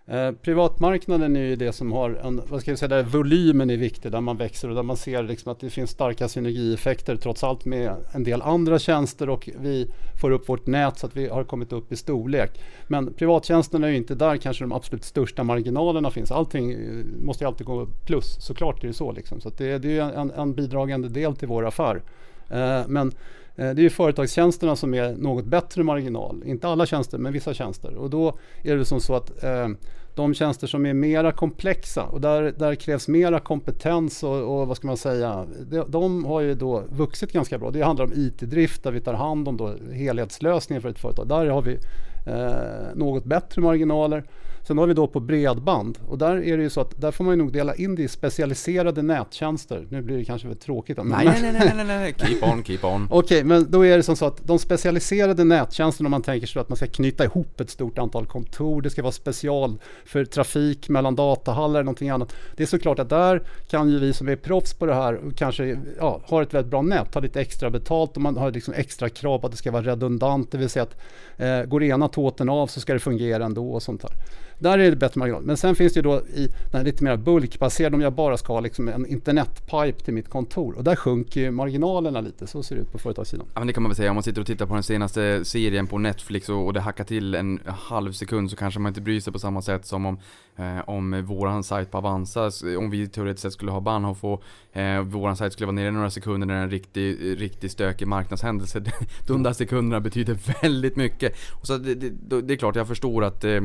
Eh, privatmarknaden är ju det som har en, vad ska jag säga, där volymen är viktig, där man växer och där man ser liksom att det finns starka synergieffekter trots allt med en del andra tjänster och vi får upp vårt nät så att vi har kommit upp i storlek. Men privattjänsterna är ju inte där kanske de absolut största marginalerna finns. Allting eh, måste ju alltid gå plus, såklart är det så liksom. Så det, det, är en, en bidragande del till vår affär. Eh, men Eh, det är företagstjänsterna som är något bättre marginal. Inte alla tjänster, men vissa tjänster. Och då är det som så att eh, de tjänster som är mera komplexa och där, där krävs mera kompetens och, och vad ska man säga, de, de, har ju då vuxit ganska bra. Det handlar om IT-drift där vi tar hand om då helhetslösningen för ett företag. Där har vi eh, något bättre marginaler. Sen har vi då på bredband och där är det ju så att där får man ju nog dela in det i specialiserade nättjänster. Nu blir det kanske väldigt tråkigt. men- Nej, nej, nej, nej, nej, keep on, keep on. Okej, men då är det som så att de specialiserade nättjänsterna, om man tänker sig att man ska knyta ihop ett stort antal kontor, det ska vara special för trafik mellan datahallar eller någonting annat. Det är såklart att där kan ju vi som är proffs på det här och kanske ja, har ett väldigt bra nät, ta lite extra betalt och man har liksom extra krav på att det ska vara redundant, det vill säga att eh, går ena tåten av så ska det fungera ändå och sånt där. Där är det bättre marginal. Men sen finns det ju då i den här lite mer bulkbaserade, om jag bara ska ha liksom en internetpipe till mitt kontor och där sjunker ju marginalerna lite, så ser det ut på företagssidan. Ja men det kan man väl säga, om man sitter och tittar på den senaste serien på Netflix och, och det hackar till en halv sekund så kanske man inte bryr sig på samma sätt som om, eh, om våran sajt på Avanza, om vi teoretiskt sett skulle ha Bahnhof och eh, våran sajt skulle vara nere några sekunder när det är en riktig, riktig stökig marknadshändelse. De där sekunderna betyder väldigt mycket. Och så det, det, det är klart, jag förstår att eh,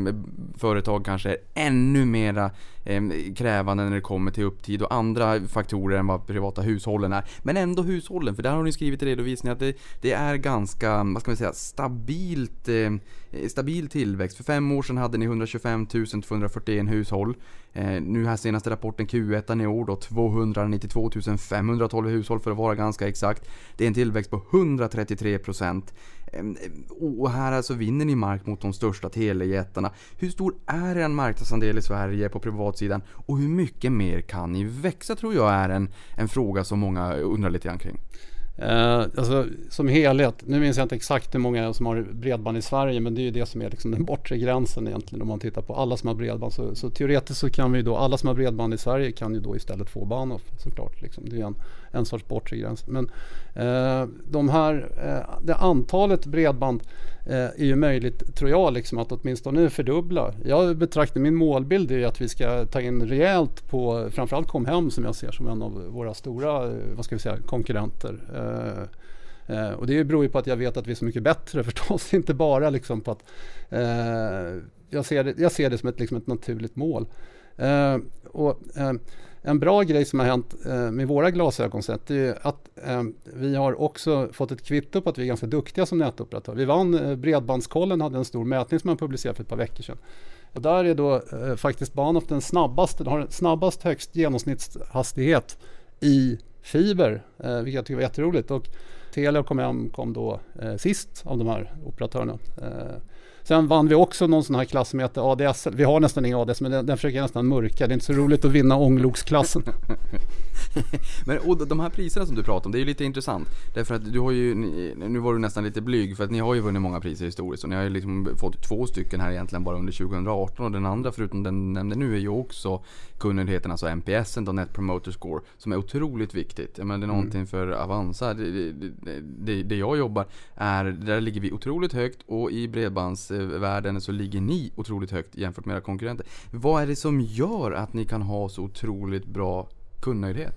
företag kanske är ännu mera eh, krävande när det kommer till upptid och andra faktorer än vad privata hushållen är. Men ändå hushållen, för där har ni skrivit i redovisningen att det, det är ganska, vad ska man säga, stabilt, eh, stabil tillväxt. För fem år sedan hade ni 125 241 hushåll. Eh, nu här senaste rapporten Q1 i år då 292 512 hushåll för att vara ganska exakt. Det är en tillväxt på 133 procent. Ehm, ehm, och här alltså vinner ni mark mot de största telejättarna. Hur stor är er marknadsandel i Sverige på privatsidan? Och hur mycket mer kan ni växa tror jag är en, en fråga som många undrar lite grann kring. Eh, alltså, som helhet, nu minns jag inte exakt hur många som har bredband i Sverige men det är ju det som är liksom den bortre gränsen egentligen om man tittar på alla som har bredband. Så, så teoretiskt så kan vi då, alla som har bredband i Sverige kan ju då istället få Bahnhof såklart. Liksom. Det är en, en sorts bortre gräns. Men eh, de här, eh, det antalet bredband eh, är ju möjligt, tror jag, liksom, att åtminstone fördubbla. Jag betraktar min målbild är att vi ska ta in rejält på framförallt Comhem som jag ser som en av våra stora eh, vad ska vi säga, konkurrenter. Eh, Eh, och det beror ju på att jag vet att vi är så mycket bättre förstås, inte bara liksom på att eh, jag, ser det, jag ser det som ett, liksom ett naturligt mål. Eh, och, eh, en bra grej som har hänt eh, med våra glasögonsätt är att eh, vi har också fått ett kvitto på att vi är ganska duktiga som nätoperatör. Vi vann eh, Bredbandskollen, hade en stor mätning som man publicerade för ett par veckor sedan. Och där är då faktiskt Bahnhof den snabbaste, den har snabbast högst genomsnittshastighet i fiber, vilket jag tycker var jätteroligt. Och Telia och Comhem kom då sist av de här operatörerna. Sen vann vi också någon sån här klass som heter ADSL. Vi har nästan ingen ADS men den, den försöker jag nästan mörka. Det är inte så roligt att vinna ångloksklassen. Men och de här priserna som du pratar om, det är ju lite intressant. Därför att du har ju, nu var du nästan lite blyg för att ni har ju vunnit många priser historiskt och ni har ju liksom fått två stycken här egentligen bara under 2018 och den andra förutom den nämnde nu är ju också kunnigheten, alltså NPSen då, Net Promoter Score, som är otroligt viktigt. Menar, det är någonting för Avanza, det, det, det, det, jag jobbar är, där ligger vi otroligt högt och i bredbandsvärlden så ligger ni otroligt högt jämfört med era konkurrenter. Vad är det som gör att ni kan ha så otroligt bra kundnöjdhet?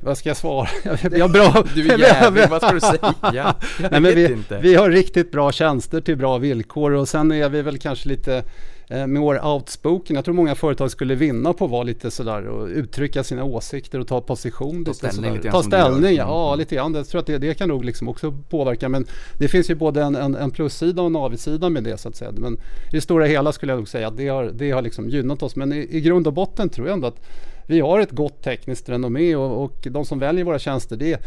Vad ska jag svara? Har bra... Du är jävlig, vad ska du säga? Jag Nej, men vi, inte. vi har riktigt bra tjänster till bra villkor och sen är vi väl kanske lite eh, mer outspoken. Jag tror många företag skulle vinna på att vara lite sådär och uttrycka sina åsikter och ta position. Ta ställning lite Ta ställning, ja Mm. lite grann. Jag tror att det, det kan nog liksom också påverka. Men det finns ju både en, en, en plussida och en avigsida med det så att säga. Men i det stora hela skulle jag nog säga att det har, det har liksom gynnat oss. Men i, i grund och botten tror jag ändå att vi har ett gott tekniskt renommé och, och de som väljer våra tjänster det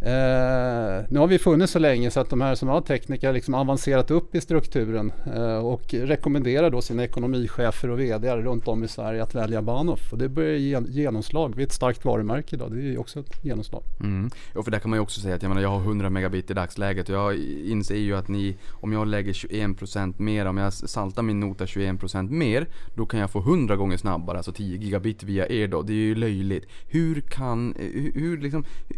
Eh, nu har vi funnits så länge så att de här som har tekniker har liksom avancerat upp i strukturen eh, och rekommenderar då sina ekonomichefer och VD runt om i Sverige att välja Bahnhof. Och det börjar ge genomslag. Vi är ett starkt varumärke idag. Det är ju också ett genomslag. Mm. Och för där kan man ju också säga att jag, menar, jag har 100 megabit i dagsläget och jag inser ju att ni, om jag lägger 21% mer, om jag saltar min nota 21% mer, då kan jag få 100 gånger snabbare, alltså 10 gigabit via er då. Det är ju löjligt. Hur kan, eh, hur, hur liksom, eh,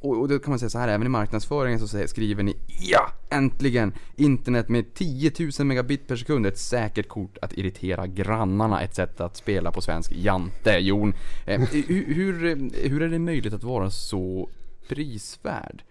och, och då kan man säga så här, även i marknadsföringen så säger- skriver ni Ja! Äntligen! Internet med 10 000 megabit per sekund, ett säkert kort att irritera grannarna, ett sätt att spela på svensk jante, Jon. Eh, hur, hur, hur är det möjligt att vara så prisvärd?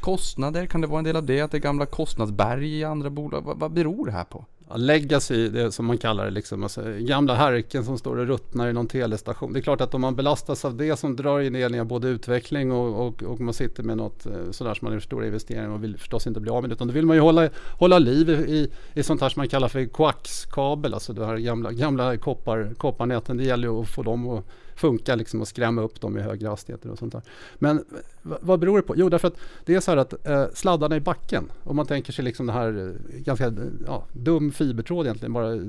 Kostnader, kan det vara en del av det? Att det är gamla kostnadsberg i andra bolag? Vad, vad beror det här på? Ja, legacy, det som man kallar det, liksom, alltså, gamla härken som står och ruttnar i någon telestation. Det är klart att om man belastas av det som drar in ner både utveckling och, och, och man sitter med något eh, sådär som man gör stora investeringar och vill förstås inte bli av med det. Utan då vill man ju hålla, hålla liv i, i, i sånt här som man kallar för koaxkabel, alltså de här gamla, gamla koppar, kopparnäten. Det gäller ju att få dem att funkar liksom att skrämma upp dem i högre hastigheter och sånt där. Men vad beror det på? Jo, därför att det är så här att eh, sladdarna i backen, om man tänker sig liksom det här eh, ganska ja, dum fibertråd egentligen, bara eh,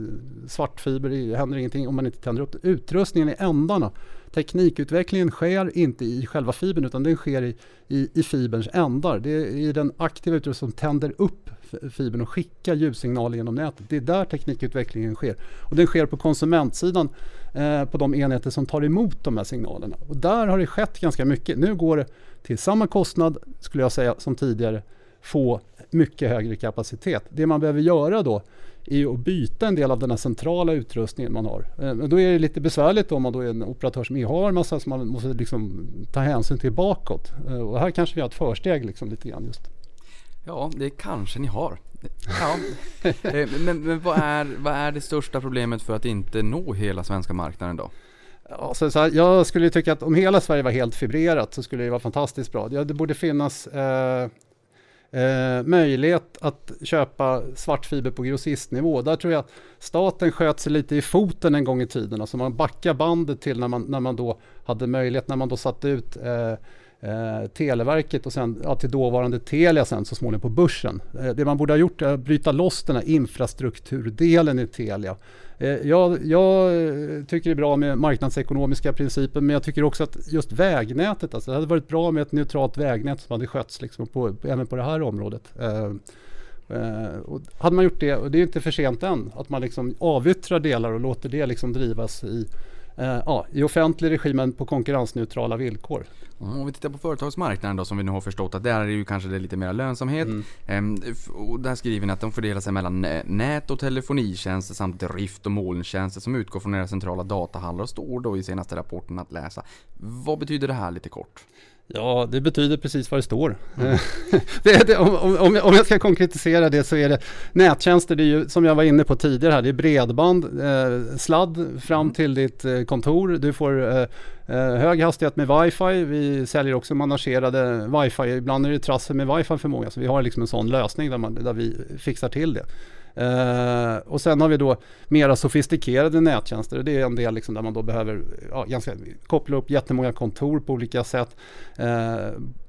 svart fiber, det händer ingenting om man inte tänder upp det. Utrustningen i ändarna, teknikutvecklingen sker inte i själva fibern utan den sker i, i, i fiberns ändar. Det är i den aktiva utrustningen som tänder upp fibern och skickar ljussignaler genom nätet. Det är där teknikutvecklingen sker. Och den sker på konsumentsidan eh, på de enheter som tar emot de här signalerna. Och där har det skett ganska mycket. Nu går det till samma kostnad, skulle jag säga, som tidigare, få mycket högre kapacitet. Det man behöver göra då är att byta en del av den här centrala utrustningen man har. Eh, då är det lite besvärligt om man då är en operatör som har massa som man måste liksom ta hänsyn till bakåt. Eh, och här kanske vi har ett försteg liksom lite grann just. Ja, det kanske ni har. Ja. Eh, men, men vad, är, vad är det största problemet för att inte nå hela svenska marknaden då? Ja, så, så här, jag skulle tycka att om hela Sverige var helt fibrerat så skulle det vara fantastiskt bra. Ja, det borde finnas eh, eh, möjlighet att köpa svartfiber på grossistnivå. Där tror jag att staten sköt sig lite i foten en gång i tiden. Alltså man backar bandet till när man, när man då hade möjlighet, när man då satte ut eh, eh, Televerket och sen ja, till dåvarande Telia sen så småningom på börsen. Eh, det man borde ha gjort är att bryta loss den här infrastrukturdelen i Telia. Eh, jag, jag, eh, tycker det är bra med marknadsekonomiska principer men jag tycker också att just vägnätet, alltså det hade varit bra med ett neutralt vägnät som hade skötts liksom på, även på det här området. Eh, Uh, och hade man gjort det, och det är inte för sent än, att man liksom avyttrar delar och låter det liksom drivas i eh, ja, i offentlig regi men på konkurrensneutrala villkor. Om vi tittar på företagsmarknaden då som vi nu har förstått att där är det ju kanske det lite mer lönsamhet. Mm. Ehm, och där skriver ni att de fördelar sig mellan nät och telefonitjänster samt drift och molntjänster som utgår från era centrala datahallar och står då i senaste rapporten att läsa. Vad betyder det här lite kort? Ja, det betyder precis vad det står. Mm. det, det, om, om, om, jag ska konkretisera det så är det nättjänster, det är ju som jag var inne på tidigare här, det är bredband, eh, sladd fram mm. till ditt eh, kontor. Du får eh, eh, hög hastighet med wifi. Vi säljer också managerade wifi. Ibland är det trassel med wifi för många, så vi har liksom en sån lösning där, man, där vi fixar till det. Uh, och sen har vi då mera sofistikerade nättjänster. Det är en del liksom där man då behöver ja, ganska, koppla upp jättemånga kontor på olika sätt. Uh,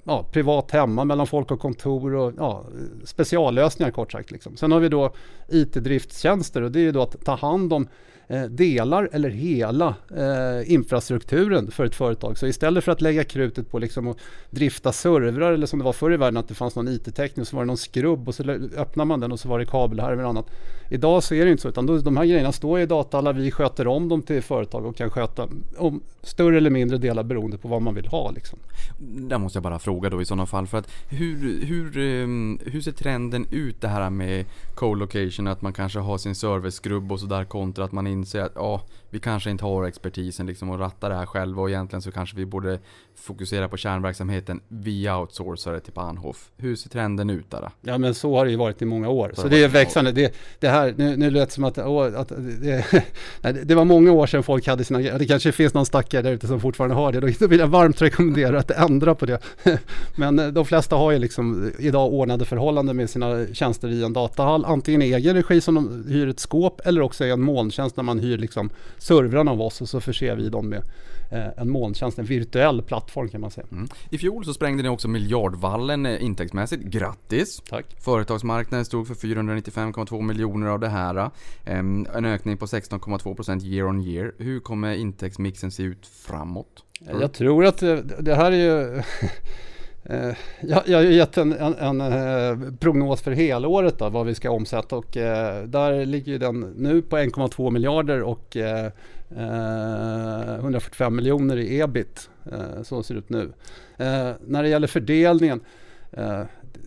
ja, privat hemma mellan folk och kontor och ja, speciallösningar kort sagt. Liksom. Sen har vi då IT-driftstjänster och det är då att ta hand om Eh, delar eller hela eh, infrastrukturen för ett företag. Så istället för att lägga krutet på liksom att drifta servrar eller som det var förr i världen att det fanns någon IT-teknik så var det någon skrubb och så öppnar man den och så var det kabelhärvor och annat. Idag så är det inte så utan då, de här grejerna står i datahallar, vi sköter om dem till företag och kan sköta om större eller mindre delar beroende på vad man vill ha. Liksom. Där måste jag bara fråga då i sådana fall för att hur, hur, ehm, hur ser trenden ut det här med co-location att man kanske har sin serverskrubb och sådär kontra att man inser att vi kanske inte har expertisen liksom att ratta det här själva och egentligen så kanske vi borde fokusera på kärnverksamheten. Vi outsourcar det till Bahnhof. Hur ser trenden ut där? Ja men så har det ju varit i många år. Så, så det är växande. Det, det här, nu, nu lät det som att, åh, att det, det, var många år sedan folk hade sina Det kanske finns någon stackare där ute som fortfarande har det. Då vill jag varmt rekommendera att ändra på det. Men eh, de flesta har ju liksom idag ordnade förhållanden med sina tjänster i en datahall. Antingen i egen regi som de hyr ett skåp eller också i en molntjänst när man hyr liksom servrarna av oss och så förser vi dem med eh, en molntjänst, en virtuell plattform kan man säga. Mm. I fjol så sprängde ni också miljardvallen eh, intäktsmässigt. Grattis! Tack! Företagsmarknaden stod för 495,2 miljoner av det här. En ökning på 16,2% year on year. Hur kommer intäktsmixen se ut framåt? Jag tror att det, det här är ju Eh, jag, jag har gett en, en, en, eh, prognos för helåret då, vad vi ska omsätta och eh, där ligger den nu på 1,2 miljarder och eh, eh, 145 miljoner i ebit. så ser det ut nu. när det gäller fördelningen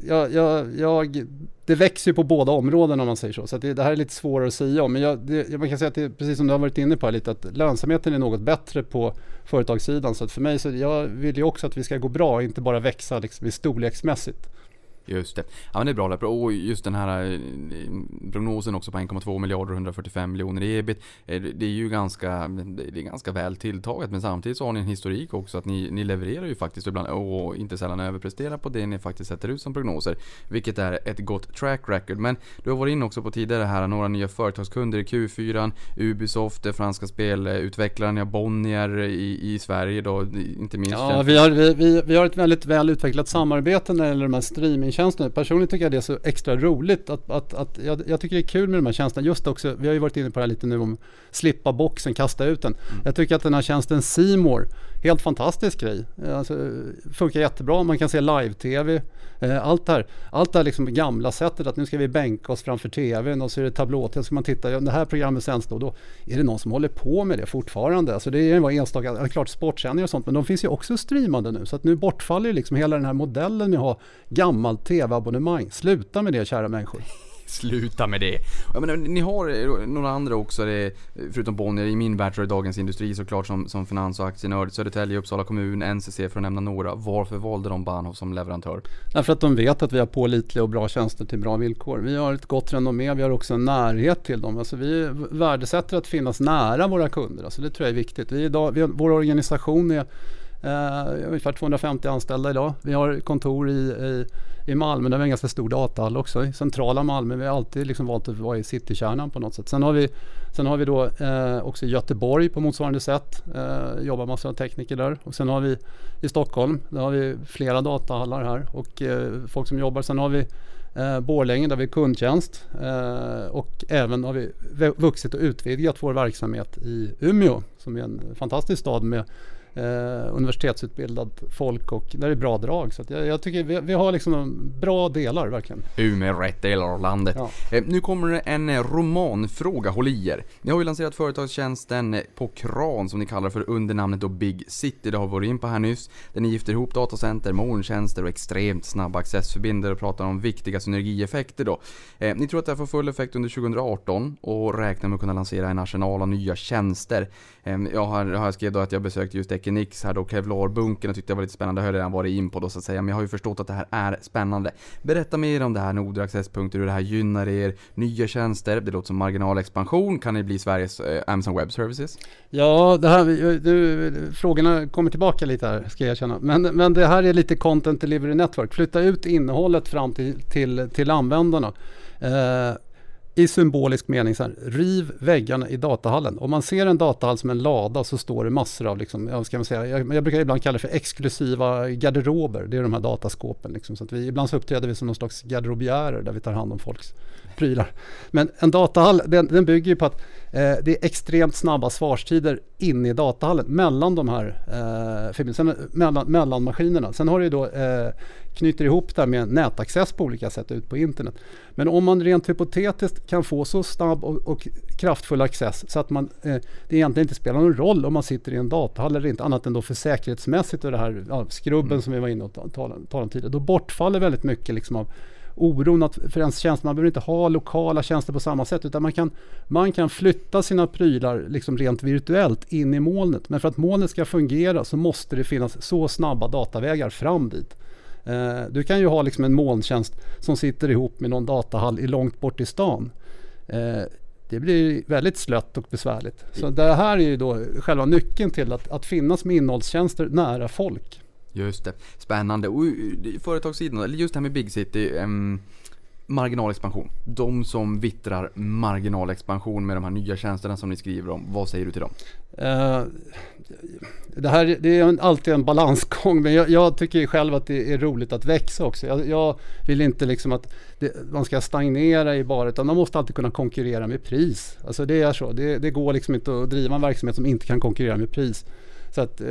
jag, jag, jag, det växer ju på båda områden om man säger så. Så det, det, här är lite svårare att säga om. Men jag, det, man kan säga att det, precis som du har varit inne på här lite, att lönsamheten är något bättre på företagssidan. Så att för mig så jag vill ju också att vi ska gå bra, inte bara växa liksom, storleksmässigt. Just det. Ja men det är bra. Och just den här eh, prognosen också på 1,2 miljarder och 145 miljoner i ebit. eh, Det är ju ganska, det är ganska väl tilltaget men samtidigt så har ni en historik också att ni, ni levererar ju faktiskt ibland och inte sällan överpresterar på det ni faktiskt sätter ut som prognoser. Vilket är ett gott track record. Men du har varit inne också på tidigare här, några nya företagskunder i Q4, Ubisoft, det franska spelutvecklaren, ja Bonnier i, i Sverige då, inte minst. Ja, vi har, vi, vi, vi har ett väldigt väl utvecklat samarbete när det gäller de här streamingtjänsterna. Personligen tycker jag det är så extra roligt att, att, att jag, jag tycker det är kul med de här tjänsterna. Just också, vi har ju varit inne på det här lite nu om slippa boxen, kasta ut den. Jag tycker att den här tjänsten Simor helt fantastisk grej. Alltså, funkar jättebra, man kan se live-tv. Eh, allt det här, allt det här liksom gamla sättet att nu ska vi bänka oss framför tvn och så är det tablå-tv, så ska man titta, ja, det här programmet sänds då och då. Är det någon som håller på med det fortfarande? Alltså det är ju enstaka, ja, klart sportsändningar och sånt, men de finns ju också streamade nu. Så att nu bortfaller ju liksom hela den här modellen med att ha gammalt tv-abonnemang. Sluta med det kära människor. Sluta med det. Jag menar, ni har eh, några andra också, det, förutom Bonnier, i min värld så är det Dagens Industri såklart som, som finans och aktienörd, Södertälje, Uppsala kommun, NCC för att nämna några. Varför valde de Bahnhof som leverantör? Därför att de vet att vi har pålitliga och bra tjänster till bra villkor. Vi har ett gott renommé, vi har också en närhet till dem. Alltså vi värdesätter att finnas nära våra kunder. Alltså det tror jag är viktigt. Vi idag, vi har, vår organisation är eh, ungefär 250 anställda idag. Vi har kontor i, i, i Malmö där vi har en ganska stor datahall också. I centrala Malmö. Vi har alltid liksom valt att vara i citykärnan på något sätt. Sen har vi, sen har vi då eh, också Göteborg på motsvarande sätt. Eh, jobbar massor av tekniker där. Och sen har vi i Stockholm, där har vi flera datahallar här och eh, folk som jobbar. Sen har vi eh, Borlänge där vi har kundtjänst eh, och även har vi vuxit och utvidgat vår verksamhet i Umeå som är en fantastisk stad med eh, universitetsutbildat folk och där är bra drag. Så jag, jag tycker vi, vi har liksom bra delar verkligen. Umeå, rätt delar av landet. Ja. Eh, nu kommer det en eh, romanfråga, håll i er. Ni har ju lanserat företagstjänsten eh, på kran som ni kallar för under namnet då Big City. Det har vi varit in på här nyss. Där ni gifter ihop datacenter, molntjänster och extremt snabba accessförbindare och pratar om viktiga synergieffekter då. Eh, ni tror att det här får full effekt under 2018 och räknar med att kunna lansera en arsenal av nya tjänster. Ehm, jag har, har jag skrev då att jag besökte just Equinix här då, Kevlar-bunkern och tyckte det var lite spännande. Det har jag redan varit in på då så att säga. Men jag har ju förstått att det här är spännande. Berätta mer om det här Nordre accesspunkter, hur det här gynnar er. Nya tjänster, det låter som marginalexpansion. Kan det bli Sveriges eh, Amazon Web Services? Ja, det här, du, frågorna kommer tillbaka lite här ska jag erkänna. Men, men det här är lite Content Delivery Network. Flytta ut innehållet fram till, till, till användarna. Eh, i symbolisk mening så här, riv väggarna i datahallen. Om man ser en datahall som en lada så står det massor av, liksom, jag, ska man säga, jag, jag brukar ibland kalla det för exklusiva garderober. Det är de här dataskåpen. Liksom, så att vi, ibland så uppträder vi som någon slags garderobiärer där vi tar hand om folks prylar. Men en datahall, den, den bygger ju på att eh, det är extremt snabba svarstider inne i datahallen mellan de här eh, förbindelserna, mellan, mellan maskinerna. Sen har du ju då eh, knyter ihop det här med nätaccess på olika sätt ut på internet. Men om man rent hypotetiskt kan få så snabb och, och kraftfull access så att man, eh, det egentligen inte spelar någon roll om man sitter i en datahall eller inte annat än då för säkerhetsmässigt och det här ja, skrubben som vi var inne och ta- talade, talade om tidigare. Då bortfaller väldigt mycket liksom av oron att för ens tjänster, man behöver inte ha lokala tjänster på samma sätt utan man kan, man kan flytta sina prylar liksom rent virtuellt in i molnet. Men för att molnet ska fungera så måste det finnas så snabba datavägar fram dit. Eh, Du kan ju ha liksom en molntjänst som sitter ihop med någon datahall i långt bort i stan. Eh, Det blir väldigt slött och besvärligt. Så det här är ju då själva nyckeln till att, att finnas med innehållstjänster nära folk. Just det. Spännande. Och eh, företagssidan, eller just det här med Big City. Um, marginalexpansion. De som vittrar marginalexpansion med de här nya tjänsterna som ni skriver om. Vad säger du till dem? Uh, det här det är en- alltid en balansgång men jag, jag tycker själv att det är roligt att växa också. Jag, jag vill inte liksom att det, man ska stagnera i bara utan man måste alltid kunna konkurrera med pris. Alltså det är så. Det, det går liksom inte att driva en verksamhet som inte kan konkurrera med pris. Så att, eh,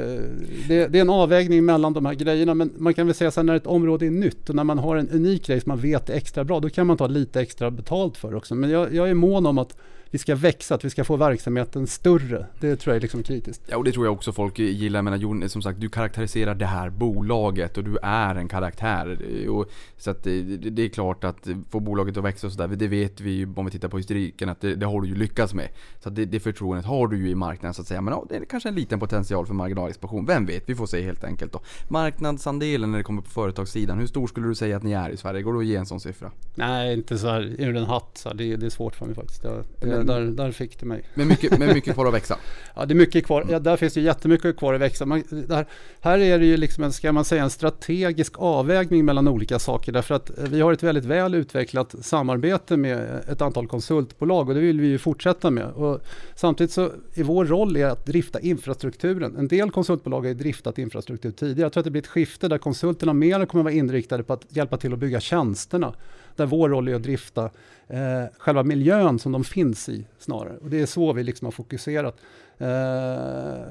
det, det är en avvägning mellan de här grejerna men man kan väl säga så här när ett område är nytt och när man har en unik grej som man vet är extra bra då kan man ta lite extra betalt för också. Men jag, jag är mån om att vi ska växa, att vi ska få verksamheten större. Det tror jag är liksom kritiskt. Ja, och det tror jag också folk gillar. Jag menar, Jon, som sagt, du karaktäriserar det här bolaget och du är en karaktär. Och, så att det, det är klart att få bolaget att växa och sådär, det vet vi ju om vi tittar på historiken att det, det har du ju lyckats med. Så att det, det förtroendet har du ju i marknaden så att säga. Men ja, det är kanske en liten potential för marginalexpansion. Vem vet? Vi får se helt enkelt då. Marknadsandelen när det kommer på företagssidan, hur stor skulle du säga att ni är i Sverige? Går det att ge en sån siffra? Nej, inte så här ur en hatt. Så här. Det, det är svårt för mig faktiskt. Det, det, där, där fick du mig. Men mycket, men mycket kvar att växa. Ja, det är mycket kvar. Ja, där finns det jättemycket kvar att växa. Man, där, här är det ju liksom en, ska man säga, en strategisk avvägning mellan olika saker. Därför att vi har ett väldigt väl utvecklat samarbete med ett antal konsultbolag och det vill vi ju fortsätta med. Och samtidigt så är vår roll är att drifta infrastrukturen. En del konsultbolag har ju driftat infrastruktur tidigare. Jag tror att det blir ett skifte där konsulterna mer kommer vara inriktade på att hjälpa till att bygga tjänsterna. Där vår roll är att drifta eh, själva miljön som de finns i snarare. Och det är så vi liksom har fokuserat. Eh,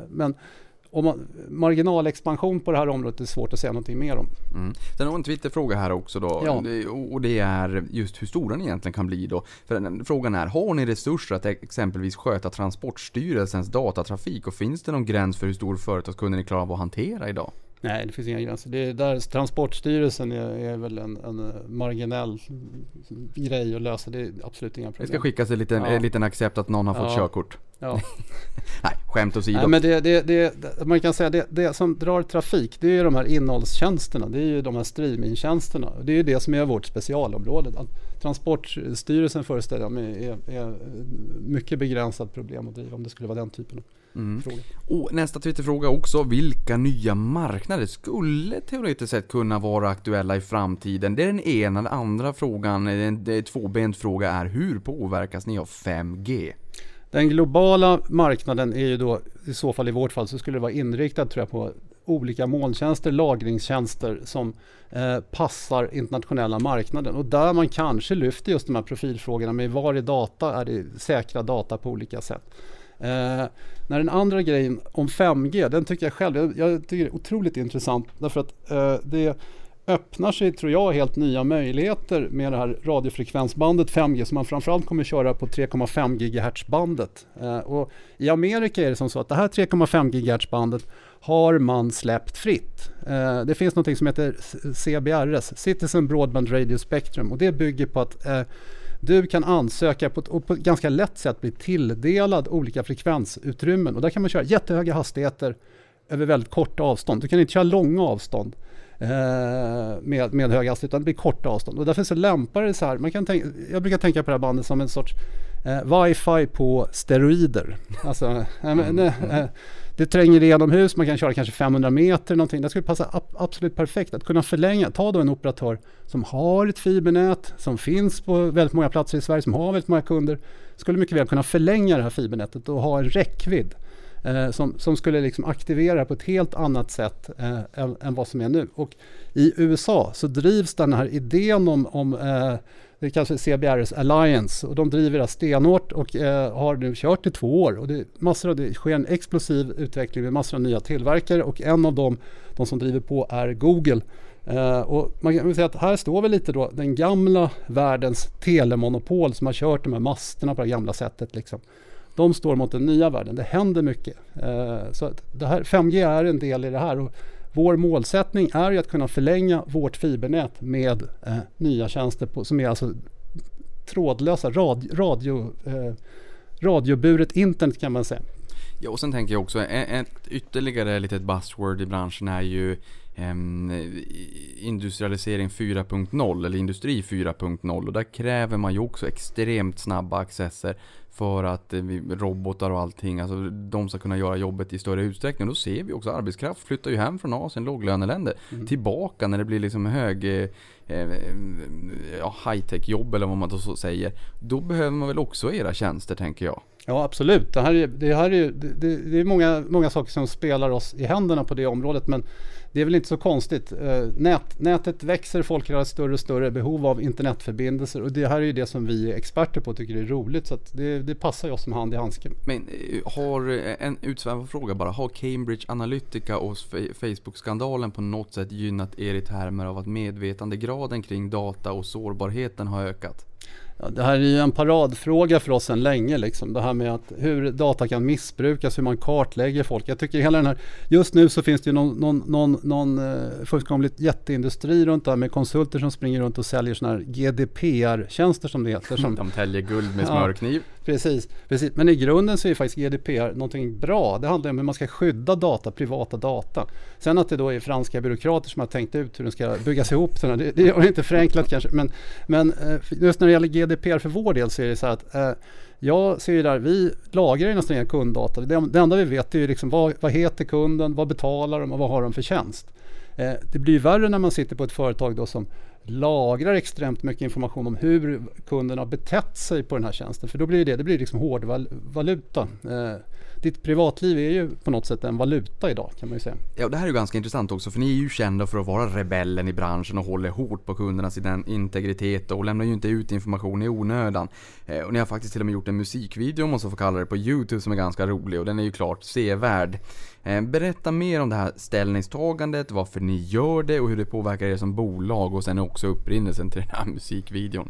men om man, marginalexpansion på det här området är svårt att säga någonting mer om. Mm. Sen har vi en Twitterfråga här också då. Ja. Och det är just hur stora den egentligen kan bli då. För frågan är, har ni resurser att exempelvis sköta Transportstyrelsens datatrafik? Och finns det någon gräns för hur stor företagskunden ni klarar av att hantera idag? Nej, det finns inga gränser. Det är där Transportstyrelsen är, är väl en, en marginell grej att lösa. Det är absolut inga Det problem. ska skickas en liten, Ja. en liten accept att någon har fått Ja. körkort. Ja. Nej, skämt åsido. Nej, men det, det, det, det, man kan säga det, det som drar trafik det är ju de här innehållstjänsterna. Det är ju de här streamingtjänsterna. Det är ju det som är vårt specialområde. Transportstyrelsen föreställer jag mig är, är mycket begränsat problem att driva om det skulle vara den typen av Mm. Och nästa Twitterfråga också. Vilka nya marknader skulle teoretiskt sett kunna vara aktuella i framtiden? Det är den ena. Den andra frågan, en det är tvåbent fråga är hur påverkas ni av 5G? Den globala marknaden är ju då i så fall i vårt fall så skulle det vara inriktad tror jag på olika molntjänster, lagringstjänster som eh, passar internationella marknaden och där man kanske lyfter just de här profilfrågorna med var är data, är det säkra data på olika sätt. Eh, när den andra grejen om 5G, den tycker jag själv, jag, jag tycker det är otroligt intressant därför att eh, det öppnar sig, tror jag, helt nya möjligheter med det här radiofrekvensbandet 5G som man framförallt kommer köra på 3,5 GHz-bandet. Eh, och I Amerika är det som så att det här 3,5 GHz-bandet har man släppt fritt. Eh, det finns något som heter CBRS, Citizen Broadband Radio Spectrum och det bygger på att eh, du kan ansöka på ett, och på ett ganska lätt sätt bli tilldelad olika frekvensutrymmen och där kan man köra jättehöga hastigheter över väldigt korta avstånd. Du kan inte köra långa avstånd eh, med, med hög hastighet utan det blir korta avstånd. Och därför så lämpar det så här. Man kan tänka, jag brukar tänka på det här bandet som en sorts eh, wifi på steroider. Alltså, eh, eh, det tränger igenom hus, man kan köra kanske 500 meter någonting. Det skulle passa absolut perfekt att kunna förlänga. Ta då en operatör som har ett fibernät, som finns på väldigt många platser i Sverige, som har väldigt många kunder. Skulle mycket väl kunna förlänga det här fibernätet och ha en räckvidd eh, som, som skulle liksom aktivera på ett helt annat sätt eh, än, än vad som är nu. Och i USA så drivs den här idén om, om eh, det kallas för CBRS Alliance och de driver det här stenhårt och eh, har nu kört i två år. Och det, massor av, det sker en explosiv utveckling med massor av nya tillverkare och en av dem, de som driver på, är Google. Eh, och man kan säga att här står väl lite då den gamla världens telemonopol som har kört de här masterna på det gamla sättet. Liksom. De står mot den nya världen. Det händer mycket. Eh, så det här, 5G är en del i det här. Och vår målsättning är ju att kunna förlänga vårt fibernät med eh, nya tjänster på, som är alltså trådlösa radio, radio, eh, radioburet internet kan man säga. Ja, och sen tänker jag också, ett ytterligare litet buzzword i branschen är ju industrialisering 4.0 eller industri 4.0 och där kräver man ju också extremt snabba accesser för att eh, robotar och allting, alltså de ska kunna göra jobbet i större utsträckning. Och då ser vi också arbetskraft flyttar ju hem från Asien, låglöneländer, tillbaka när det blir liksom hög eh, eh, ja, high-tech jobb eller vad man då så säger. Då behöver man väl också era tjänster tänker jag. Ja absolut, det här är, det här är, det, det är många, många saker som spelar oss i händerna på det området men det är väl inte så konstigt. Eh, nät, nätet växer, folk har större och större behov av internetförbindelser och det här är ju det som vi är experter på och tycker är roligt så att det, det passar ju oss som hand i handsken. Men eh, har, eh, en utsvävande fråga bara, har Cambridge Analytica och Facebook-skandalen på något sätt gynnat er i termer av att medvetandegraden kring data och sårbarheten har ökat? Ja, det här är ju en paradfråga för oss sedan länge. Liksom. Det här med att hur data kan missbrukas, hur man kartlägger folk. Jag tycker hela den här, just nu så finns det ju någon, någon, någon, någon uh, fullkomligt jätteindustri runt det här med konsulter som springer runt och säljer sådana här GDPR-tjänster som det heter. Som, De täljer guld med smörkniv. Precis, precis, men i grunden så är faktiskt GDPR någonting bra. Det handlar om hur man ska skydda data, privata data. Sen att det då är franska byråkrater som har tänkt ut hur den ska byggas ihop, det, det är inte förenklat kanske. Men, men eh, just när det gäller GDPR för vår del så är det så att eh, jag ser ju där, vi lagrar ju nästan inga kunddata. Det, det enda vi vet är ju liksom vad, vad heter kunden, vad betalar de och vad har de för tjänst. Eh, det blir ju värre när man sitter på ett företag då som lagrar extremt mycket information om hur kunden har betett sig på den här tjänsten. För då blir det, det blir liksom hårdvaluta. Eh, ditt privatliv är ju på något sätt en valuta idag kan man ju säga. Ja, det här är ju ganska intressant också för ni är ju kända för att vara rebellen i branschen och håller hårt på kundernas integritet och lämnar ju inte ut information i onödan. Eh, och ni har faktiskt till och med gjort en musikvideo om man så får kalla det på Youtube som är ganska rolig och den är ju klart sevärd. Eh, berätta mer om det här ställningstagandet, varför ni gör det och hur det påverkar er som bolag och sen också upprinnelsen till den här musikvideon.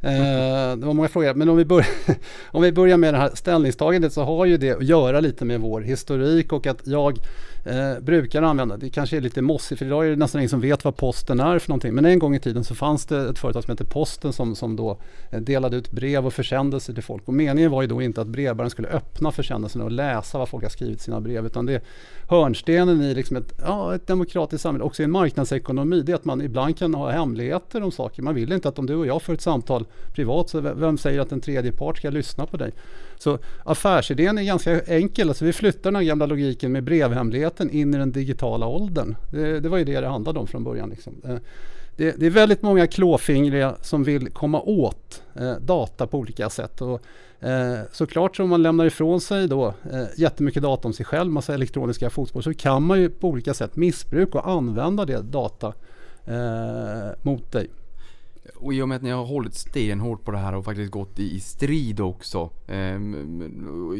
Eh, det var många frågor, men om vi, börjar, om vi börjar med det här ställningstagandet så har ju det att göra lite med vår historik och att jag eh, brukar använda, det kanske är lite mossigt för idag är det nästan ingen som vet vad posten är för någonting. Men en gång i tiden så fanns det ett företag som hette Posten som, som då eh, delade ut brev och försändelser till folk. Och meningen var ju då inte att brevbäraren skulle öppna försändelserna och läsa vad folk har skrivit i sina brev. Utan det hörnstenen i liksom ett, ja, ett demokratiskt samhälle, också i en marknadsekonomi, det är att man ibland kan ha hemligheter om saker. Man vill inte att om du och jag får ett samtal privat, så vem säger att en tredje part ska lyssna på dig? Så affärsidén är ganska enkel. Alltså vi flyttar den gamla logiken med brevhemligheten in i den digitala åldern. Det, det var ju det det handlade om från början. Liksom. Eh, det, det, är väldigt många klåfingriga som vill komma åt eh, data på olika sätt. Och, eh, såklart så om man lämnar ifrån sig då eh, jättemycket data om sig själv, massa elektroniska fotspår, så kan man ju på olika sätt missbruka och använda det data eh, mot dig. Och i och med att ni har hållit stenhårt på det här och faktiskt gått i, strid också. Eh,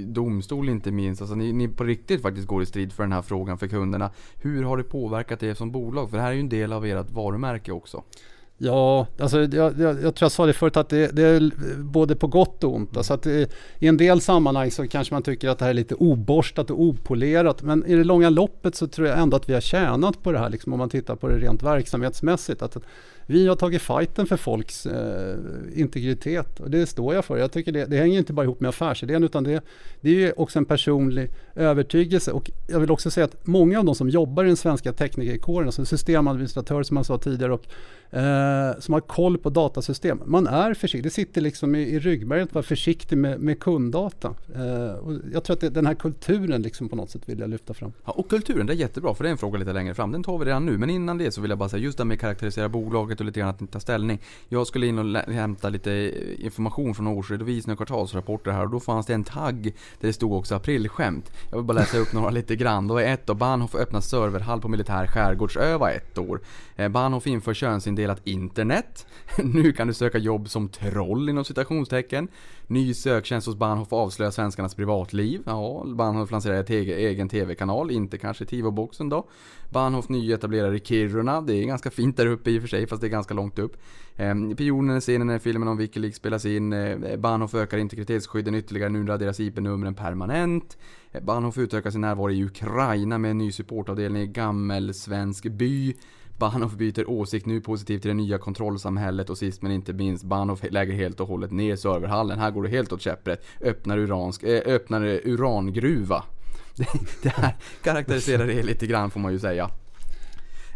domstol inte minst. Alltså ni, ni på riktigt faktiskt går i strid för den här frågan för kunderna. Hur har det påverkat er som bolag? För det här är ju en del av ert varumärke också. Ja, alltså jag, jag, jag, tror jag sa det förut att det, det är både på gott och ont. Alltså att det, I en del sammanhang så kanske man tycker att det här är lite oborstat och opolerat. Men i det långa loppet så tror jag ändå att vi har tjänat på det här, liksom om man tittar på det rent verksamhetsmässigt. Att vi har tagit fighten för folks eh, integritet och det står jag för. Jag tycker det, det hänger inte bara ihop med affärsidén utan det, det är också en personlig övertygelse. Och jag vill också säga att många av de som jobbar i den svenska teknikerkåren, alltså systemadministratörer som man sa tidigare och eh, som har koll på datasystem. Man är försiktig, det sitter liksom i, i ryggmärgen att vara försiktig med, med kunddata. Eh, och jag tror att det, den här kulturen liksom på något sätt vill jag lyfta fram. Ja, och kulturen, det är jättebra för det är en fråga lite längre fram. Den tar vi redan nu. Men innan det så vill jag bara säga just det med att karaktärisera bolaget och lite grann att ta ställning. Jag skulle in och hämta lite eh, information från årsredovisning och kvartalsrapporter här och då fanns det en tagg där det stod också aprilskämt. Jag vill bara läsa upp några lite grann. Då är ett då, Bahnhof öppnar serverhall på militär skärgårdsöva ett år. Eh, Bahnhof inför könsindelat internet. nu kan du söka jobb som troll inom citationstecken. Ny söktjänst hos Bahnhof avslöjar svenskarnas privatliv. Ja, Bahnhof lanserar ett egen TV-kanal, inte kanske Tivo-boxen då. Bahnhof nyetablerar i Kiruna, det är ganska fint där uppe i och för sig fast det är ganska långt upp. Eh, Pionen scenen när filmen om Wikileaks spelas in. Eh, Bahnhof ökar integritetsskydden ytterligare, nu raderas IP-numren permanent. Eh, Bahnhof utökar sin närvaro i Ukraina med en ny supportavdelning i Gammelsvensk by. Bahnhof byter åsikt nu positivt till det nya kontrollsamhället och sist men inte minst Bahnhof lägger helt och hållet ner serverhallen. Här går det helt åt käpprätt. Öppnar, uransk, äh, öppnar urangruva. Det, här karaktäriserar det lite grann får man ju säga.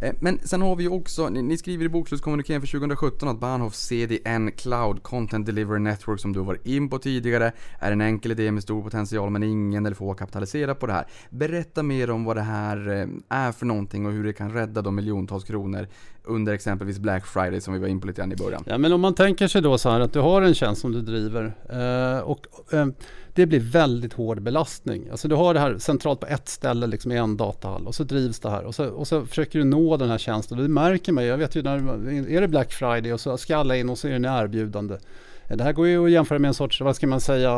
Eh, men sen har vi ju också, ni, skriver i bokslutskommunikén för 2017 att Bahnhof CDN Cloud Content Delivery Network som du var in på tidigare är en enkel idé med stor potential men ingen eller få kapitaliserar på det här. Berätta mer om vad det här eh, är för någonting och hur det kan rädda de miljontals kronor under exempelvis Black Friday som vi var in på lite grann i början. Ja men om man tänker sig då så här att du har en tjänst som du driver eh, och eh, det blir väldigt hård belastning. Alltså du har det här centralt på ett ställe liksom i en datahall och så drivs det här och så, och så försöker du nå den här tjänsten. Det märker man ju, jag vet ju när är det Black Friday och så ska alla in och så är det en erbjudande. Det här går ju att jämföra med en sorts, vad ska man säga,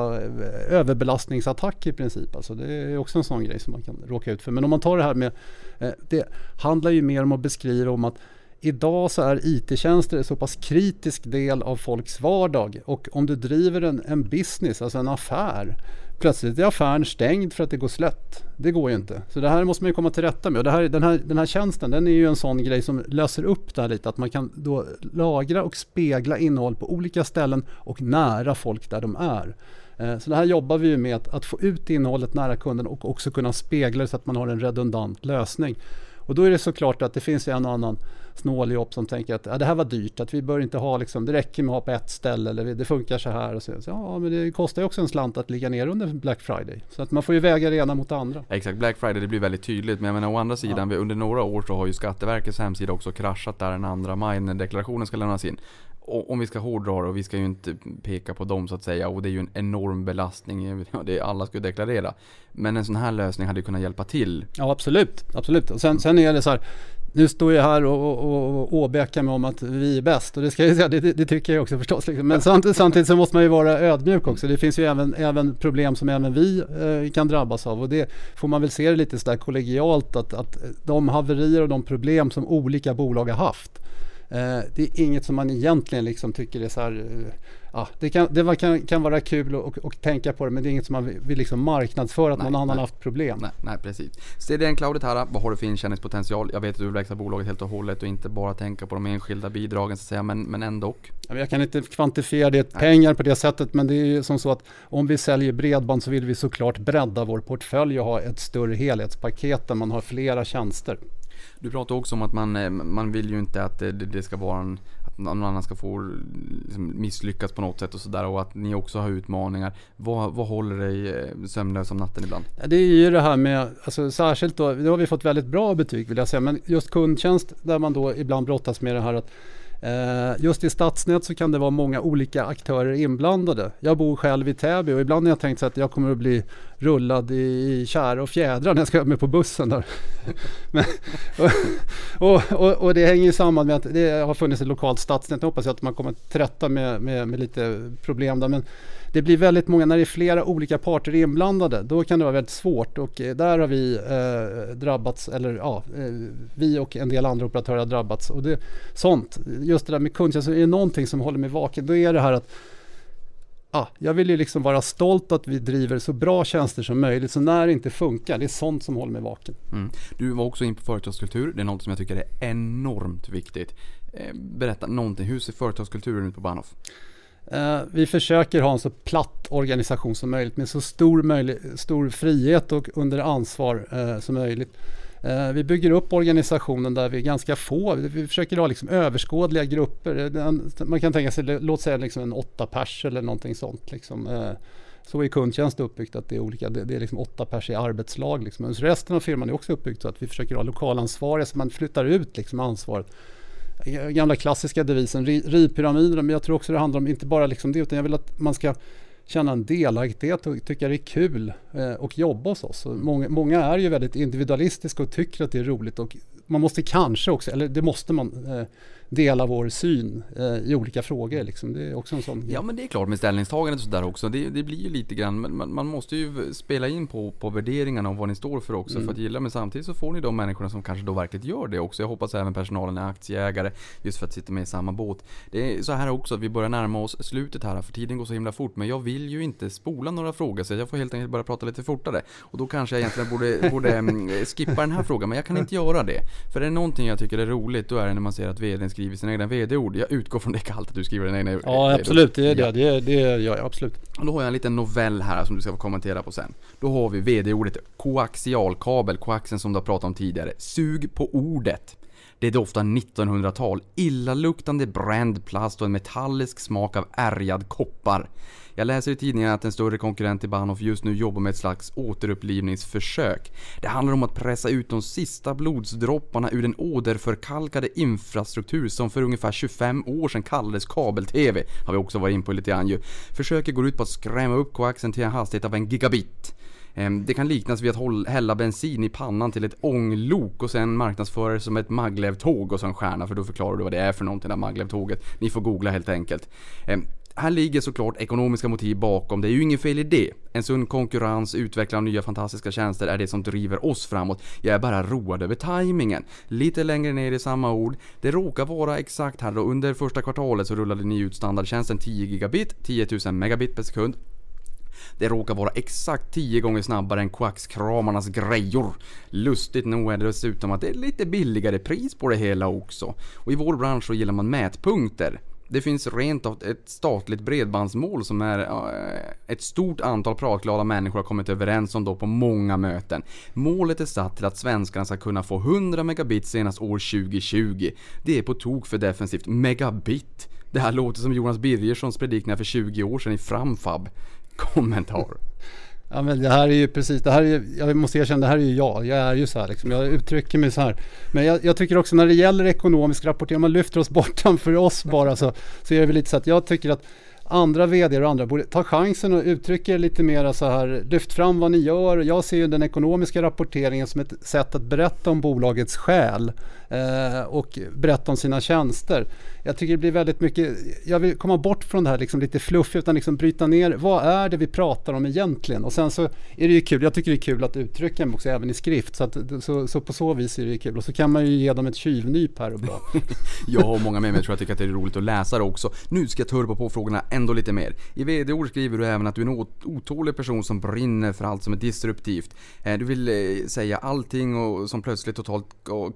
överbelastningsattack i princip. Alltså det är också en sån grej som man kan råka ut för. Men om man tar det här med, eh, det handlar ju mer om att beskriva om att idag så är IT-tjänster en så pass kritisk del av folks vardag och om du driver en, en business, alltså en affär, plötsligt är affären stängd för att det går slött. Det går ju inte. Så det här måste man ju komma till rätta med. Och det här, den, här, den här tjänsten den är ju en sån grej som löser upp det här lite. Att man kan då lagra och spegla innehåll på olika ställen och nära folk där de är. Eh, så det här jobbar vi ju med att, att få ut innehållet nära kunden och också kunna spegla det så att man har en redundant lösning. Och då är det såklart att det finns en och annan snåljåp som tänker att ja, det här var dyrt, att vi bör inte ha liksom, det räcker med att ha på ett ställe eller det funkar så här. Och så, så, ja, men det kostar ju också en slant att ligga ner under Black Friday. Så att man får ju väga det ena mot det andra. Exakt, Black Friday det blir väldigt tydligt. Men jag menar å andra sidan, vi, under några år så har ju Skatteverkets hemsida också kraschat där den 2 maj när deklarationen ska lämnas in. Om vi ska hårdra det, och vi ska ju inte peka på dem så att säga, och det är ju en enorm belastning, ja, det alla ska ju deklarera. Men en sån här lösning hade ju kunnat hjälpa till. Ja absolut, absolut. Och sen, sen är det så här, nu står jag här och, och, och åbäkar mig om att vi är bäst och det, ska jag säga, det, det, tycker jag också förstås. Liksom. Men samtidigt, samtidigt så måste man ju vara ödmjuk också. Det finns ju även, även problem som även vi eh, kan drabbas av och det får man väl se det lite sådär kollegialt att, att de haverier och de problem som olika bolag har haft Eh, det är inget som man egentligen liksom tycker är så här, eh, ja, det, kan, det kan, kan vara kul att tänka på det men det är inget som man vill, vill liksom marknadsföra att Nej, någon annan nej. haft problem. Nej, nej precis. CDN Cloudet här, vad har du för intjäningspotential? Jag vet att du vill växa bolaget helt och hållet och inte bara tänka på de enskilda bidragen så att säga, men, men ändå. Jag kan inte kvantifiera det pengar på det sättet men det är ju som så att om vi säljer bredband så vill vi såklart bredda vår portfölj och ha ett större helhetspaket där man har flera tjänster. Du pratar också om att man, eh, man vill ju inte att det, det ska vara en, att någon annan ska få liksom, misslyckas på något sätt och sådär och att ni också har utmaningar. Vad, vad håller dig eh, sömnlös om natten ibland? Det är ju det här med, alltså särskilt då, nu har vi fått väldigt bra betyg vill jag säga, men just kundtjänst där man då ibland brottas med det här att Eh, just i stadsnät så kan det vara många olika aktörer inblandade. Jag bor själv i Täby och ibland har jag tänkt så att jag kommer att bli rullad i, i kära och fjädrar när jag ska med på bussen där. Men, och, och, och, det hänger ju samman med att det har funnits ett lokalt stadsnät. Nu hoppas jag att man kommer till rätta med, med, med lite problem där. Men det blir väldigt många, när det är flera olika parter inblandade, då kan det vara väldigt svårt och eh, där har vi eh, drabbats, eller ja, eh, vi och en del andra operatörer har drabbats. Och det, sånt, just det där med kundtjänst, är det någonting som håller mig vaken, då är det här att ah, jag vill ju liksom vara stolt att vi driver så bra tjänster som möjligt, så när det inte funkar, det är sånt som håller mig vaken. Mm. Du var också in på företagskultur. Det är något som jag tycker är enormt viktigt. Eh, berätta någonting. Hur ser företagskulturen ut på Bahnhof? Eh, vi försöker ha en så platt organisation som möjligt med så stor, möjlig, stor frihet och under ansvar eh, som möjligt. Eh, vi bygger upp organisationen där vi är ganska få. Vi försöker ha liksom överskådliga grupper. Eh, man kan tänka sig, låt säga liksom en åtta pers eller någonting sånt. Liksom. Eh, Så är kundtjänst uppbyggt att det är olika, det, det är liksom åtta pers i arbetslag. Liksom. Men resten av firman är också uppbyggt så att vi försöker ha lokalansvariga så man flyttar ut liksom ansvaret gamla klassiska devisen, rivpyramiden, men jag tror också det handlar om inte bara liksom det, utan jag vill att man ska känna en delaktighet och tycka det är kul eh, och jobba hos oss. Många, många är ju väldigt individualistiska och tycker att det är roligt och man måste kanske också, eller det måste man, eh, dela vår syn eh, i olika frågor. Liksom. Det är också en sån Ja men det är klart med ställningstagandet och sådär också. Det, det blir ju lite grann, men man, man måste ju spela in på, på värderingarna och vad ni står för också för att gilla. Men samtidigt så får ni de människorna som kanske då verkligen gör det också. Jag hoppas även personalen är aktieägare just för att sitta med i samma båt. Det är så här också att vi börjar närma oss slutet här för tiden går så himla fort. Men jag vill ju inte spola några frågor så jag får helt enkelt börja prata lite fortare. Och då kanske jag egentligen borde, borde mm, skippa den här frågan men jag kan inte göra det. För är det någonting jag tycker är roligt då är det när man ser att VDn skriver sina egna VD-ord. Jag utgår från det kallt att du skriver dina egna Ja VD-ord. absolut, det. Ja. Det, det gör jag absolut. Och då har jag en liten novell här som du ska få kommentera på sen. Då har vi VD-ordet koaxialkabel, koaxen som du har pratat om tidigare. Sug på ordet. Det doftar 1900-tal, illaluktande bränd plast och en metallisk smak av ärgad koppar. Jag läser i tidningen att en större konkurrent till Bahnhof just nu jobbar med ett slags återupplivningsförsök. Det handlar om att pressa ut de sista blodsdropparna ur den åderförkalkade infrastruktur som för ungefär 25 år sedan kallades kabel-TV. Har vi också varit in på lite grann ju. Försöket går ut på att skrämma upp koaxen till en hastighet av en gigabit. Ehm, det kan liknas vid att hälla bensin i pannan till ett ånglok och sen marknadsföra det som ett Maglev-tåg och så en stjärna för då förklarar du vad det är för någonting det här Maglev-tåget. Ni får googla helt enkelt. Ehm, här ligger såklart ekonomiska motiv bakom, det är ju inget fel i det. En sund konkurrens, utveckla nya fantastiska tjänster är det som driver oss framåt. Jag är bara road över tajmingen. Lite längre ner i samma ord, det råkar vara exakt här då under första kvartalet så rullade ni ut standardtjänsten 10 gigabit, 10 000 megabit per sekund. Det råkar vara exakt 10 gånger snabbare än Quackskramarnas grejor. Lustigt nog är det dessutom att det är lite billigare pris på det hela också. Och i vår bransch så gillar man mätpunkter. Det finns rent av ett statligt bredbandsmål som är ett stort antal pratglada människor har kommit överens om då på många möten. Målet är satt till att svenskarna ska kunna få 100 megabit senast år 2020. Det är på tok för defensivt. Megabit! Det här låter som Jonas Birgerssons predikningar för 20 år sedan i Framfab. Kommentar. Ja, men det här är ju precis, det här är, jag måste erkänna, det här är ju jag. Jag är ju så här liksom, jag uttrycker mig så här. Men jag, jag tycker också när det gäller ekonomisk rapportering, om man lyfter oss bortanför oss bara så, så är det väl lite så att jag tycker att andra vd och andra borde ta chansen och uttrycka lite mer så här, lyft fram vad ni gör. Jag ser ju den ekonomiska rapporteringen som ett sätt att berätta om bolagets själ Eh, och berätta om sina tjänster. Jag tycker det blir väldigt mycket, jag vill komma bort från det här liksom lite fluffiga utan liksom bryta ner, vad är det vi pratar om egentligen? Och sen så är det ju kul, jag tycker det är kul att uttrycka mig också även i skrift, så, att, så, så på så vis är det kul. Och så kan man ju ge dem ett tjuvnyp här och bra. Jag och många med mig tror jag tycker att det är roligt att läsa det också. Nu ska jag turba på frågorna ändå lite mer. I VD-ord skriver du även att du är en otålig person som brinner för allt som är disruptivt. Eh, du vill eh, säga allting och som plötsligt totalt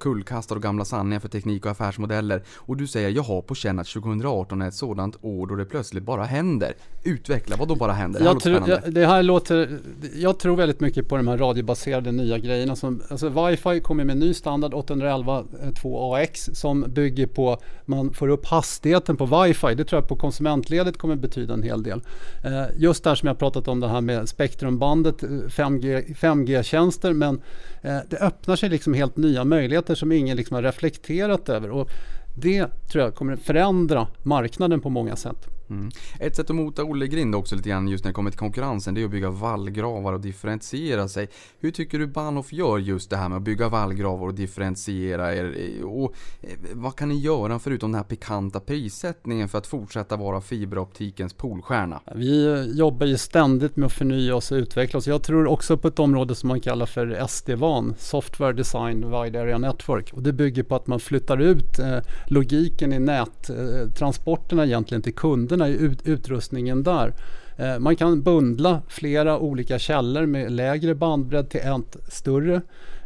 kullkastar och gamla sanningar för teknik och affärsmodeller. Och du säger jag har på känn att 2018 är ett sådant år då det plötsligt bara händer. Utveckla, vad då bara händer? Det här Jag, låter tror, jag, det här låter, jag tror väldigt mycket på de här radiobaserade nya grejerna. Som, alltså Wi-Fi kommer med en ny standard 811.2ax som bygger på man får upp hastigheten på Wi-Fi. Det tror jag på konsumentledet kommer betyda en hel del. Eh, just där som jag pratat om det här med spektrumbandet, eh, 5G, 5G-tjänster men eh, det öppnar sig liksom helt nya möjligheter som ingen liksom Liksom har reflekterat över. Och det tror jag kommer förändra marknaden på många sätt. Mm. Ett sätt att mota Olle Grind också lite grann just när det kommer till konkurrensen, det är att bygga vallgravar och differentiera sig. Hur tycker du Bahnhof gör just det här med att bygga vallgravar och differentiera er? Och eh, vad kan ni göra förutom den här pikanta prissättningen för att fortsätta vara fiberoptikens polstjärna? Vi jobbar ju ständigt med att förnya oss och utveckla oss. Jag tror också på ett område som man kallar för SD-VAN, Software Design Wide Area Network. Och det bygger på att man flyttar ut eh, logiken i nättransporterna egentligen till kunderna i ut, utrustningen där. Eh, man kan bundla flera olika källor med lägre bandbredd till en större.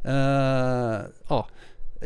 Eh, ja,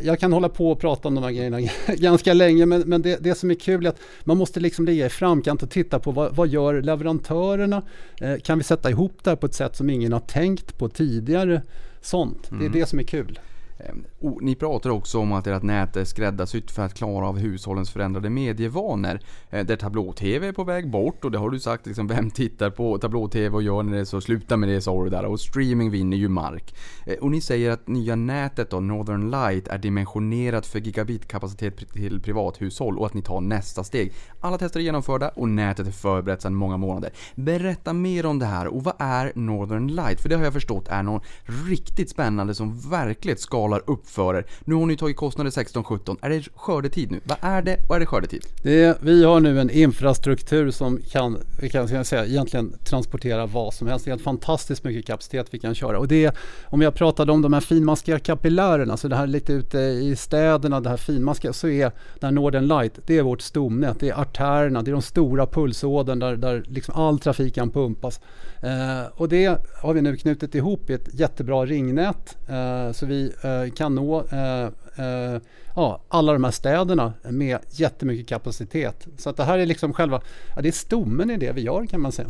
jag kan hålla på och prata om de här grejerna ganska länge men, men det, det som är kul är att man måste liksom ligga i framkant och titta på vad, vad gör leverantörerna? Eh, kan vi sätta ihop det här på ett sätt som ingen har tänkt på tidigare? Sånt, det är det som är kul. Ehm, och ni pratar också om att ert nät är skräddarsytt för att klara av hushållens förändrade medievanor. Ehm, där tablå-tv är på väg bort och det har du sagt liksom, vem tittar på tablå-tv och gör när det är så, sluta med det sa du där. Och streaming vinner ju mark. Ehm, och ni säger att nya nätet då, Northern Light, är dimensionerat för gigabitkapacitet till privathushåll och att ni tar nästa steg. Alla tester är genomförda och nätet är förberett sedan många månader. Berätta mer om det här och vad är Northern Light? För det har jag förstått är något riktigt spännande som verkligen skapar betalar upp för er. Nu har ni tagit kostnader 16-17. Är det skördetid nu? Vad är det och är det skördetid? Det är, vi har nu en infrastruktur som kan, vi kan säga, egentligen transportera vad som helst. Det är fantastiskt mycket kapacitet vi kan köra. Och det är, om jag pratade om de här finmaskiga kapillärerna, så det här lite ute i städerna, det här finmaskiga, så är den Northern Light, det är vårt stomnät. Det är artärerna, det är de stora pulsådern där, där liksom all trafik kan pumpas. Eh, och det har vi nu knutit ihop i ett jättebra ringnät. Eh, så vi eh, kan nå eh, eh, ja, alla de här städerna med jättemycket kapacitet. Så att det här är liksom själva, ja, det är stommen i det vi gör kan man säga.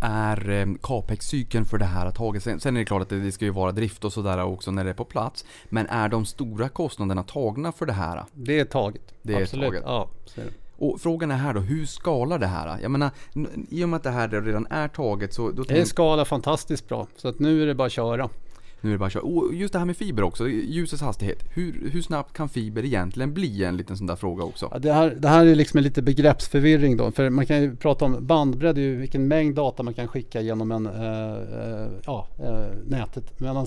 Är eh, capex-cykeln för det här taget? Sen, sen är det klart att det, det ska ju vara drift och sådär också när det är på plats. Men är de stora kostnaderna tagna för det här? Det är taget. Det är Absolut. taget. Ja. Och frågan är här då, hur skalar det här? Jag menar, i och med att det här redan är taget så... Det skalar fantastiskt bra. Så att nu är det bara att köra nu är det bara att köra. Och just det här med fiber också, ljusets hastighet. Hur, hur snabbt kan fiber egentligen bli? En liten sån där fråga också. Ja, det, här, det här är liksom lite begreppsförvirring då. För man kan ju prata om bandbredd, det är ju vilken mängd data man kan skicka genom en, eh, eh, ja, eh, nätet. Medan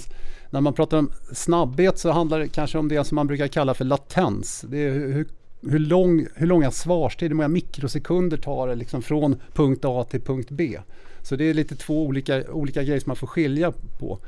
när man pratar om snabbhet så handlar det kanske om det som man brukar kalla för latens. Det är hur, hur hur, lång, hur långa svarstider, hur många mikrosekunder tar det liksom från punkt A till punkt B. Så det är lite två olika, olika grejer som man får skilja på.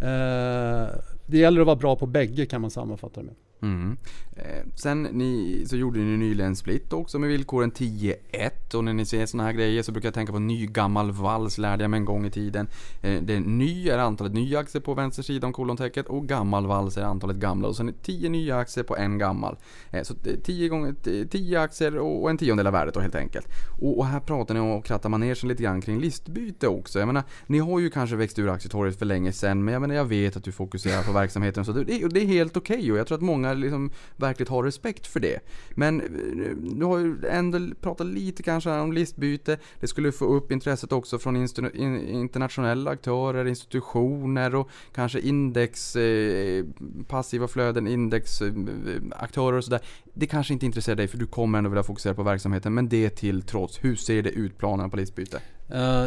Eh, det gäller att vara bra på bägge kan man sammanfatta det med. Mm. Eh, sen ni, så gjorde ni nyligen split också med villkoren 10-1 och när ni ser såna här grejer så brukar jag tänka på ny gammal vals lärde jag mig en gång i tiden. Eh, det är ny är antalet nya aktier på vänster sida om kolontäcket och gammal vals är antalet gamla och sen är det 10 nya aktier på en gammal. Eh, så 10 gånger 10 aktier och en tiondel av värdet då helt enkelt. Och, och här pratar ni om att kratta manegen lite grann kring listbyte också. Jag menar, ni har ju kanske växt ur aktietorget för länge sedan men jag menar jag vet att du fokuserar på verksamheten så det, det är helt okej okay och jag tror att många liksom verkligen har respekt för det. Men eh, du har ju ändå pratat lite kanske om listbyte. Det skulle få upp intresset också från internationella aktörer, institutioner och kanske index, eh, passiva flöden, indexaktörer eh, och sådär. Det kanske inte intresserar dig för du kommer ändå vilja fokusera på verksamheten. Men det till trots, hur ser det ut planerna på listbyte? Uh,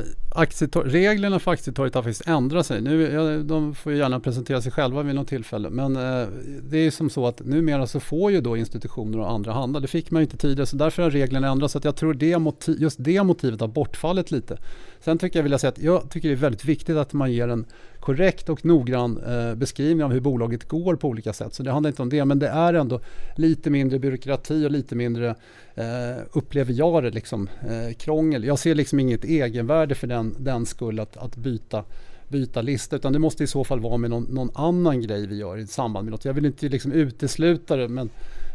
reglerna för aktietorget har faktiskt ändrat sig. Nu, ja, de får ju gärna presentera sig själva vid något tillfälle. Men uh, det är som så att numera så får ju då institutioner och andra handla. Det fick man ju inte tidigare så därför har reglerna ändrats. Så att jag tror det motiv, just det motivet har bortfallit lite. Sen tycker jag, vill jag säga att jag tycker det är väldigt viktigt att man ger en korrekt och noggrann eh, beskrivning av hur bolaget går på olika sätt. Så det handlar inte om det, men det är ändå lite mindre byråkrati och lite mindre, eh, upplever jag det, liksom, eh, krångel. Jag ser liksom inget egenvärde för den, den skull att, att byta byta lista utan det måste i så fall vara med någon, någon, annan grej vi gör i samband med något. Jag vill inte liksom utesluta det men,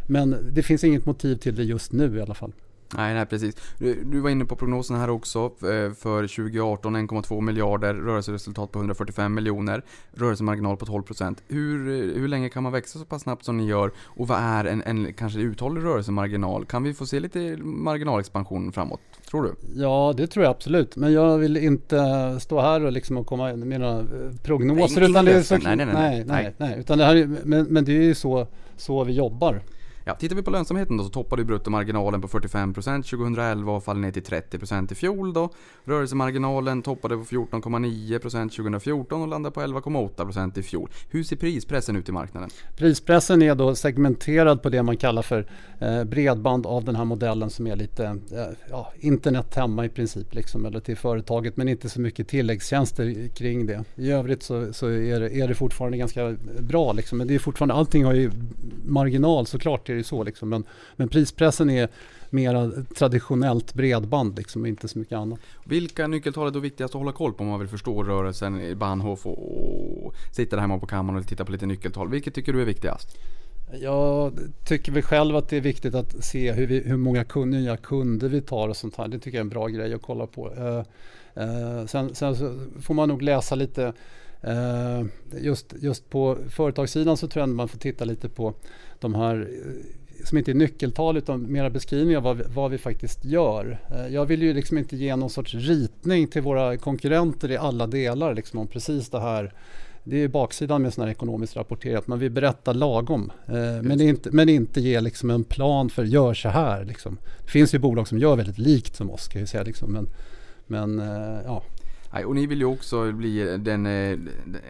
men det finns inget motiv till det just nu i alla fall. Nej, nej precis. Du, du, var inne på prognosen här också. Eh, för 2018 1,2 miljarder, rörelseresultat på 145 miljoner, rörelsemarginal på 12%. Hur, hur länge kan man växa så pass snabbt som ni gör? Och vad är en, en kanske uthållig rörelsemarginal? Kan vi få se lite marginalexpansion framåt? Tror du? Ja, det tror jag absolut. Men jag vill inte stå här och, liksom och komma med några eh, prognoser. Nej, utan det är så, nej, nej, nej, nej. nej, nej. Utan det här, men, men det är ju så, så vi jobbar. Ja, tittar vi på lönsamheten då så toppade bruttomarginalen på 45% 2011 och faller ner till 30% i fjol då. Rörelsemarginalen toppade på 14,9% 2014 och landade på 11,8% i fjol. Hur ser prispressen ut i marknaden? Prispressen är då segmenterad på det man kallar för eh, bredband av den här modellen som är lite eh, ja, internet hemma i princip liksom, eller till företaget men inte så mycket tilläggstjänster kring det. I övrigt så, så är, det, är det fortfarande ganska bra liksom, men det är fortfarande allting har ju marginal såklart är det så liksom. Men, men prispressen är mera traditionellt bredband liksom, inte så mycket annat. Vilka nyckeltal är då viktigast att hålla koll på om man vill förstå rörelsen i Bahnhof och, och sitta där hemma på kammaren och titta på lite nyckeltal? Vilket tycker du är viktigast? Jag tycker väl själv att det är viktigt att se hur, vi, hur många kund, nya kunder vi tar och sånt här. Det tycker jag är en bra grej att kolla på. Uh, uh, sen, sen får man nog läsa lite just, just på företagssidan så tror jag att man får titta lite på de här eh, som inte är nyckeltal utan mera beskrivningar av vad vi, vad vi faktiskt gör. Eh, jag vill ju liksom inte ge någon sorts ritning till våra konkurrenter i alla delar liksom om precis det här. Det är baksidan med sån här ekonomisk rapportering att man vill berätta lagom. Eh, men, inte, men inte ge liksom en plan för gör så här. Liksom. Det finns ju bolag som gör väldigt likt som oss kan jag säga. Liksom. Men, men ja, och ni vill ju också bli den, eh,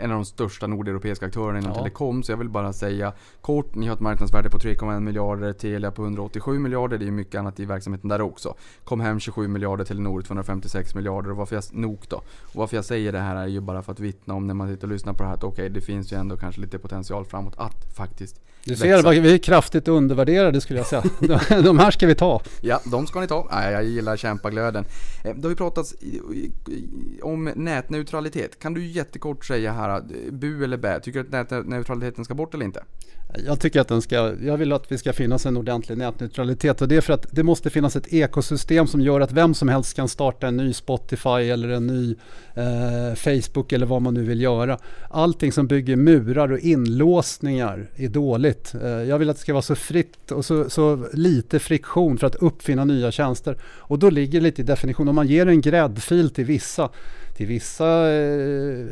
en av de största nordeuropeiska aktörerna inom ja. telekom. Så jag vill bara säga kort, ni har ett marknadsvärde på 3,1 miljarder, Telia på 187 miljarder. Det är mycket annat i verksamheten där också. Kom hem 27 miljarder, Telenor 256 miljarder. Och varför jag, nog då. Och varför jag säger det här är ju bara för att vittna om när man sitter och lyssnar på det här att okej, okay, det finns ju ändå kanske lite potential framåt att faktiskt du ser, växa. vi är kraftigt undervärderade skulle jag säga. de här ska vi ta. Ja, de ska ni ta. jag gillar kämpaglöden. Eh, det har ju pratats om nätneutralitet. Kan du jättekort säga här, bu eller bä? Tycker du att nätneutraliteten ska bort eller inte? Jag tycker att den ska, jag vill att vi ska finnas en ordentlig nätneutralitet och det är för att det måste finnas ett ekosystem som gör att vem som helst kan starta en ny Spotify eller en ny eh, Facebook eller vad man nu vill göra. Allting som bygger murar och inlåsningar är dåligt. Eh, jag vill att det ska vara så fritt och så, så lite friktion för att uppfinna nya tjänster. Och då ligger det lite i definitionen. om man ger en gräddfil till vissa till vissa eh,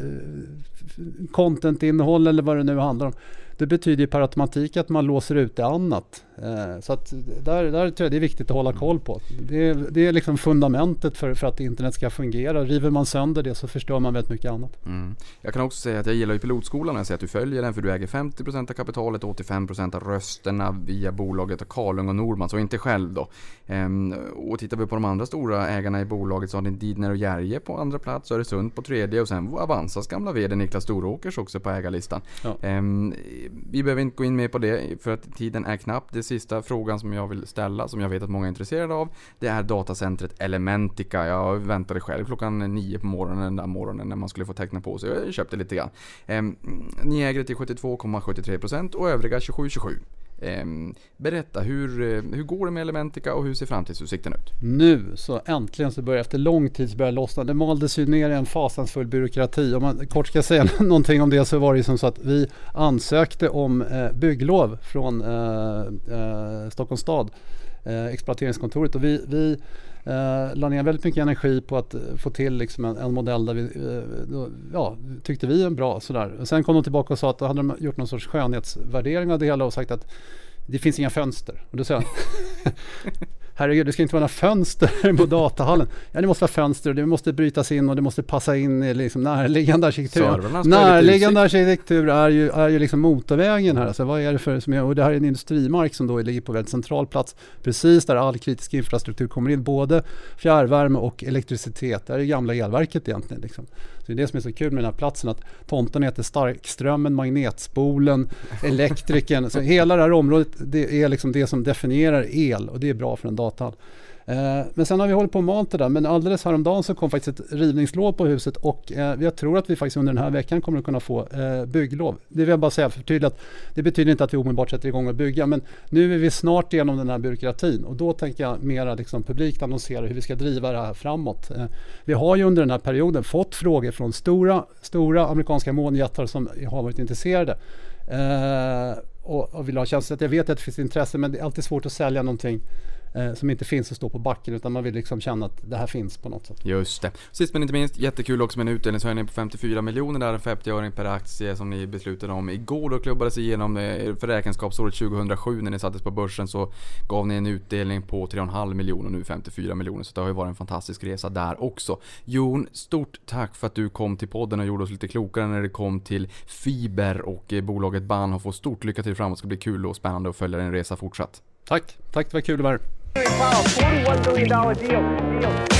contentinnehåll eller vad det nu handlar om det betyder ju per automatik att man låser ut det annat. Eh, så att där, där tror jag det är viktigt att hålla koll på. Det är, det är liksom fundamentet för, för att internet ska fungera. River man sönder det så förstör man väldigt mycket annat. Mm. Jag kan också säga att jag gillar ju pilotskolan jag säger att du följer den för du äger 50% av kapitalet och 85% av rösterna via bolaget av Karlung och Norman, så inte själv då. Ehm, och tittar vi på de andra stora ägarna i bolaget så har ni Didner och Järje på andra plats, Öresund på tredje och sen Avanzas gamla VD Niklas Storåkers också på ägarlistan. Ja. Ehm, vi behöver inte gå in mer på det för att tiden är knapp. Det sista frågan som jag vill ställa, som jag vet att många är intresserade av, det är datacentret Elementica. Jag väntade själv klockan nio på morgonen den där morgonen när man skulle få teckna på sig. Jag köpte lite grann. Ehm, ni äger det till 72,73% och övriga 27,27%. Ehm, berätta, hur, eh, hur går det med Elementica och hur ser framtidsutsikten ut? Nu så äntligen så börjar efter lång tid så börjar lossna. Det maldes ju ner i en fasansfull byråkrati. Om man kort ska säga någonting om det så var det ju som så att vi ansökte om eh, bygglov från eh, Stockholms stad, exploateringskontoret och vi, vi eh, la ner väldigt mycket energi på att eh, få till liksom en, en modell där vi, eh, då, ja, tyckte vi är bra sådär. Och sen kom de tillbaka och sa att då hade de gjort någon sorts skönhetsvärdering av det hela och sagt att det finns inga fönster. Och då sa jag, herregud det ska inte vara några fönster på datahallen. Ja det måste vara fönster och det måste brytas in och det måste passa in i liksom närliggande arkitektur. Närliggande arkitektur är ju, är ju liksom motorvägen här. Alltså vad är det för, som är, och det här är en industrimark som då ligger på väldigt central plats. Precis där all kritisk infrastruktur kommer in. Både fjärrvärme och elektricitet. Det här är gamla elverket egentligen. Liksom. Så det är det som är så kul med den här platsen att tomten heter Starkströmmen, Magnetspolen, Elektrikern. Så hela det här området det är liksom det som definierar el och det är bra för en datahall. Eh, men sen har vi hållit på och malt det där. Men alldeles häromdagen så kom faktiskt ett rivningslov på huset och eh, jag tror att vi faktiskt under den här veckan kommer att kunna få eh, bygglov. Det vill jag bara säga för tydligt det betyder inte att vi omedelbart sätter igång och bygga men nu är vi snart igenom den här byråkratin och då tänker jag mera liksom publikt annonsera hur vi ska driva det här framåt. Eh, vi har ju under den här perioden fått frågor från stora, stora amerikanska månjättar som har varit intresserade. Eh, och, och vill ha tjänster. Jag vet att det finns intresse men det är alltid svårt att sälja någonting som inte finns och står på backen utan man vill liksom känna att det här finns på något sätt. Just det. Sist men inte minst, jättekul också med en utdelningshöjning på 54 miljoner där, en 50-öring per aktie som ni beslutade om igår. Då klubbades igenom eh, för räkenskapsåret 2007 när ni sattes på börsen så gav ni en utdelning på 3,5 miljoner och nu 54 miljoner. Så det har ju varit en fantastisk resa där också. Jon, stort tack för att du kom till podden och gjorde oss lite klokare när det kom till fiber och eh, bolaget Bahnhof. Och stort lycka till framåt, det ska bli kul och spännande att följa din resa fortsatt. Tack, tack det var kul att vara här. Wow, $41 billion deal. deal.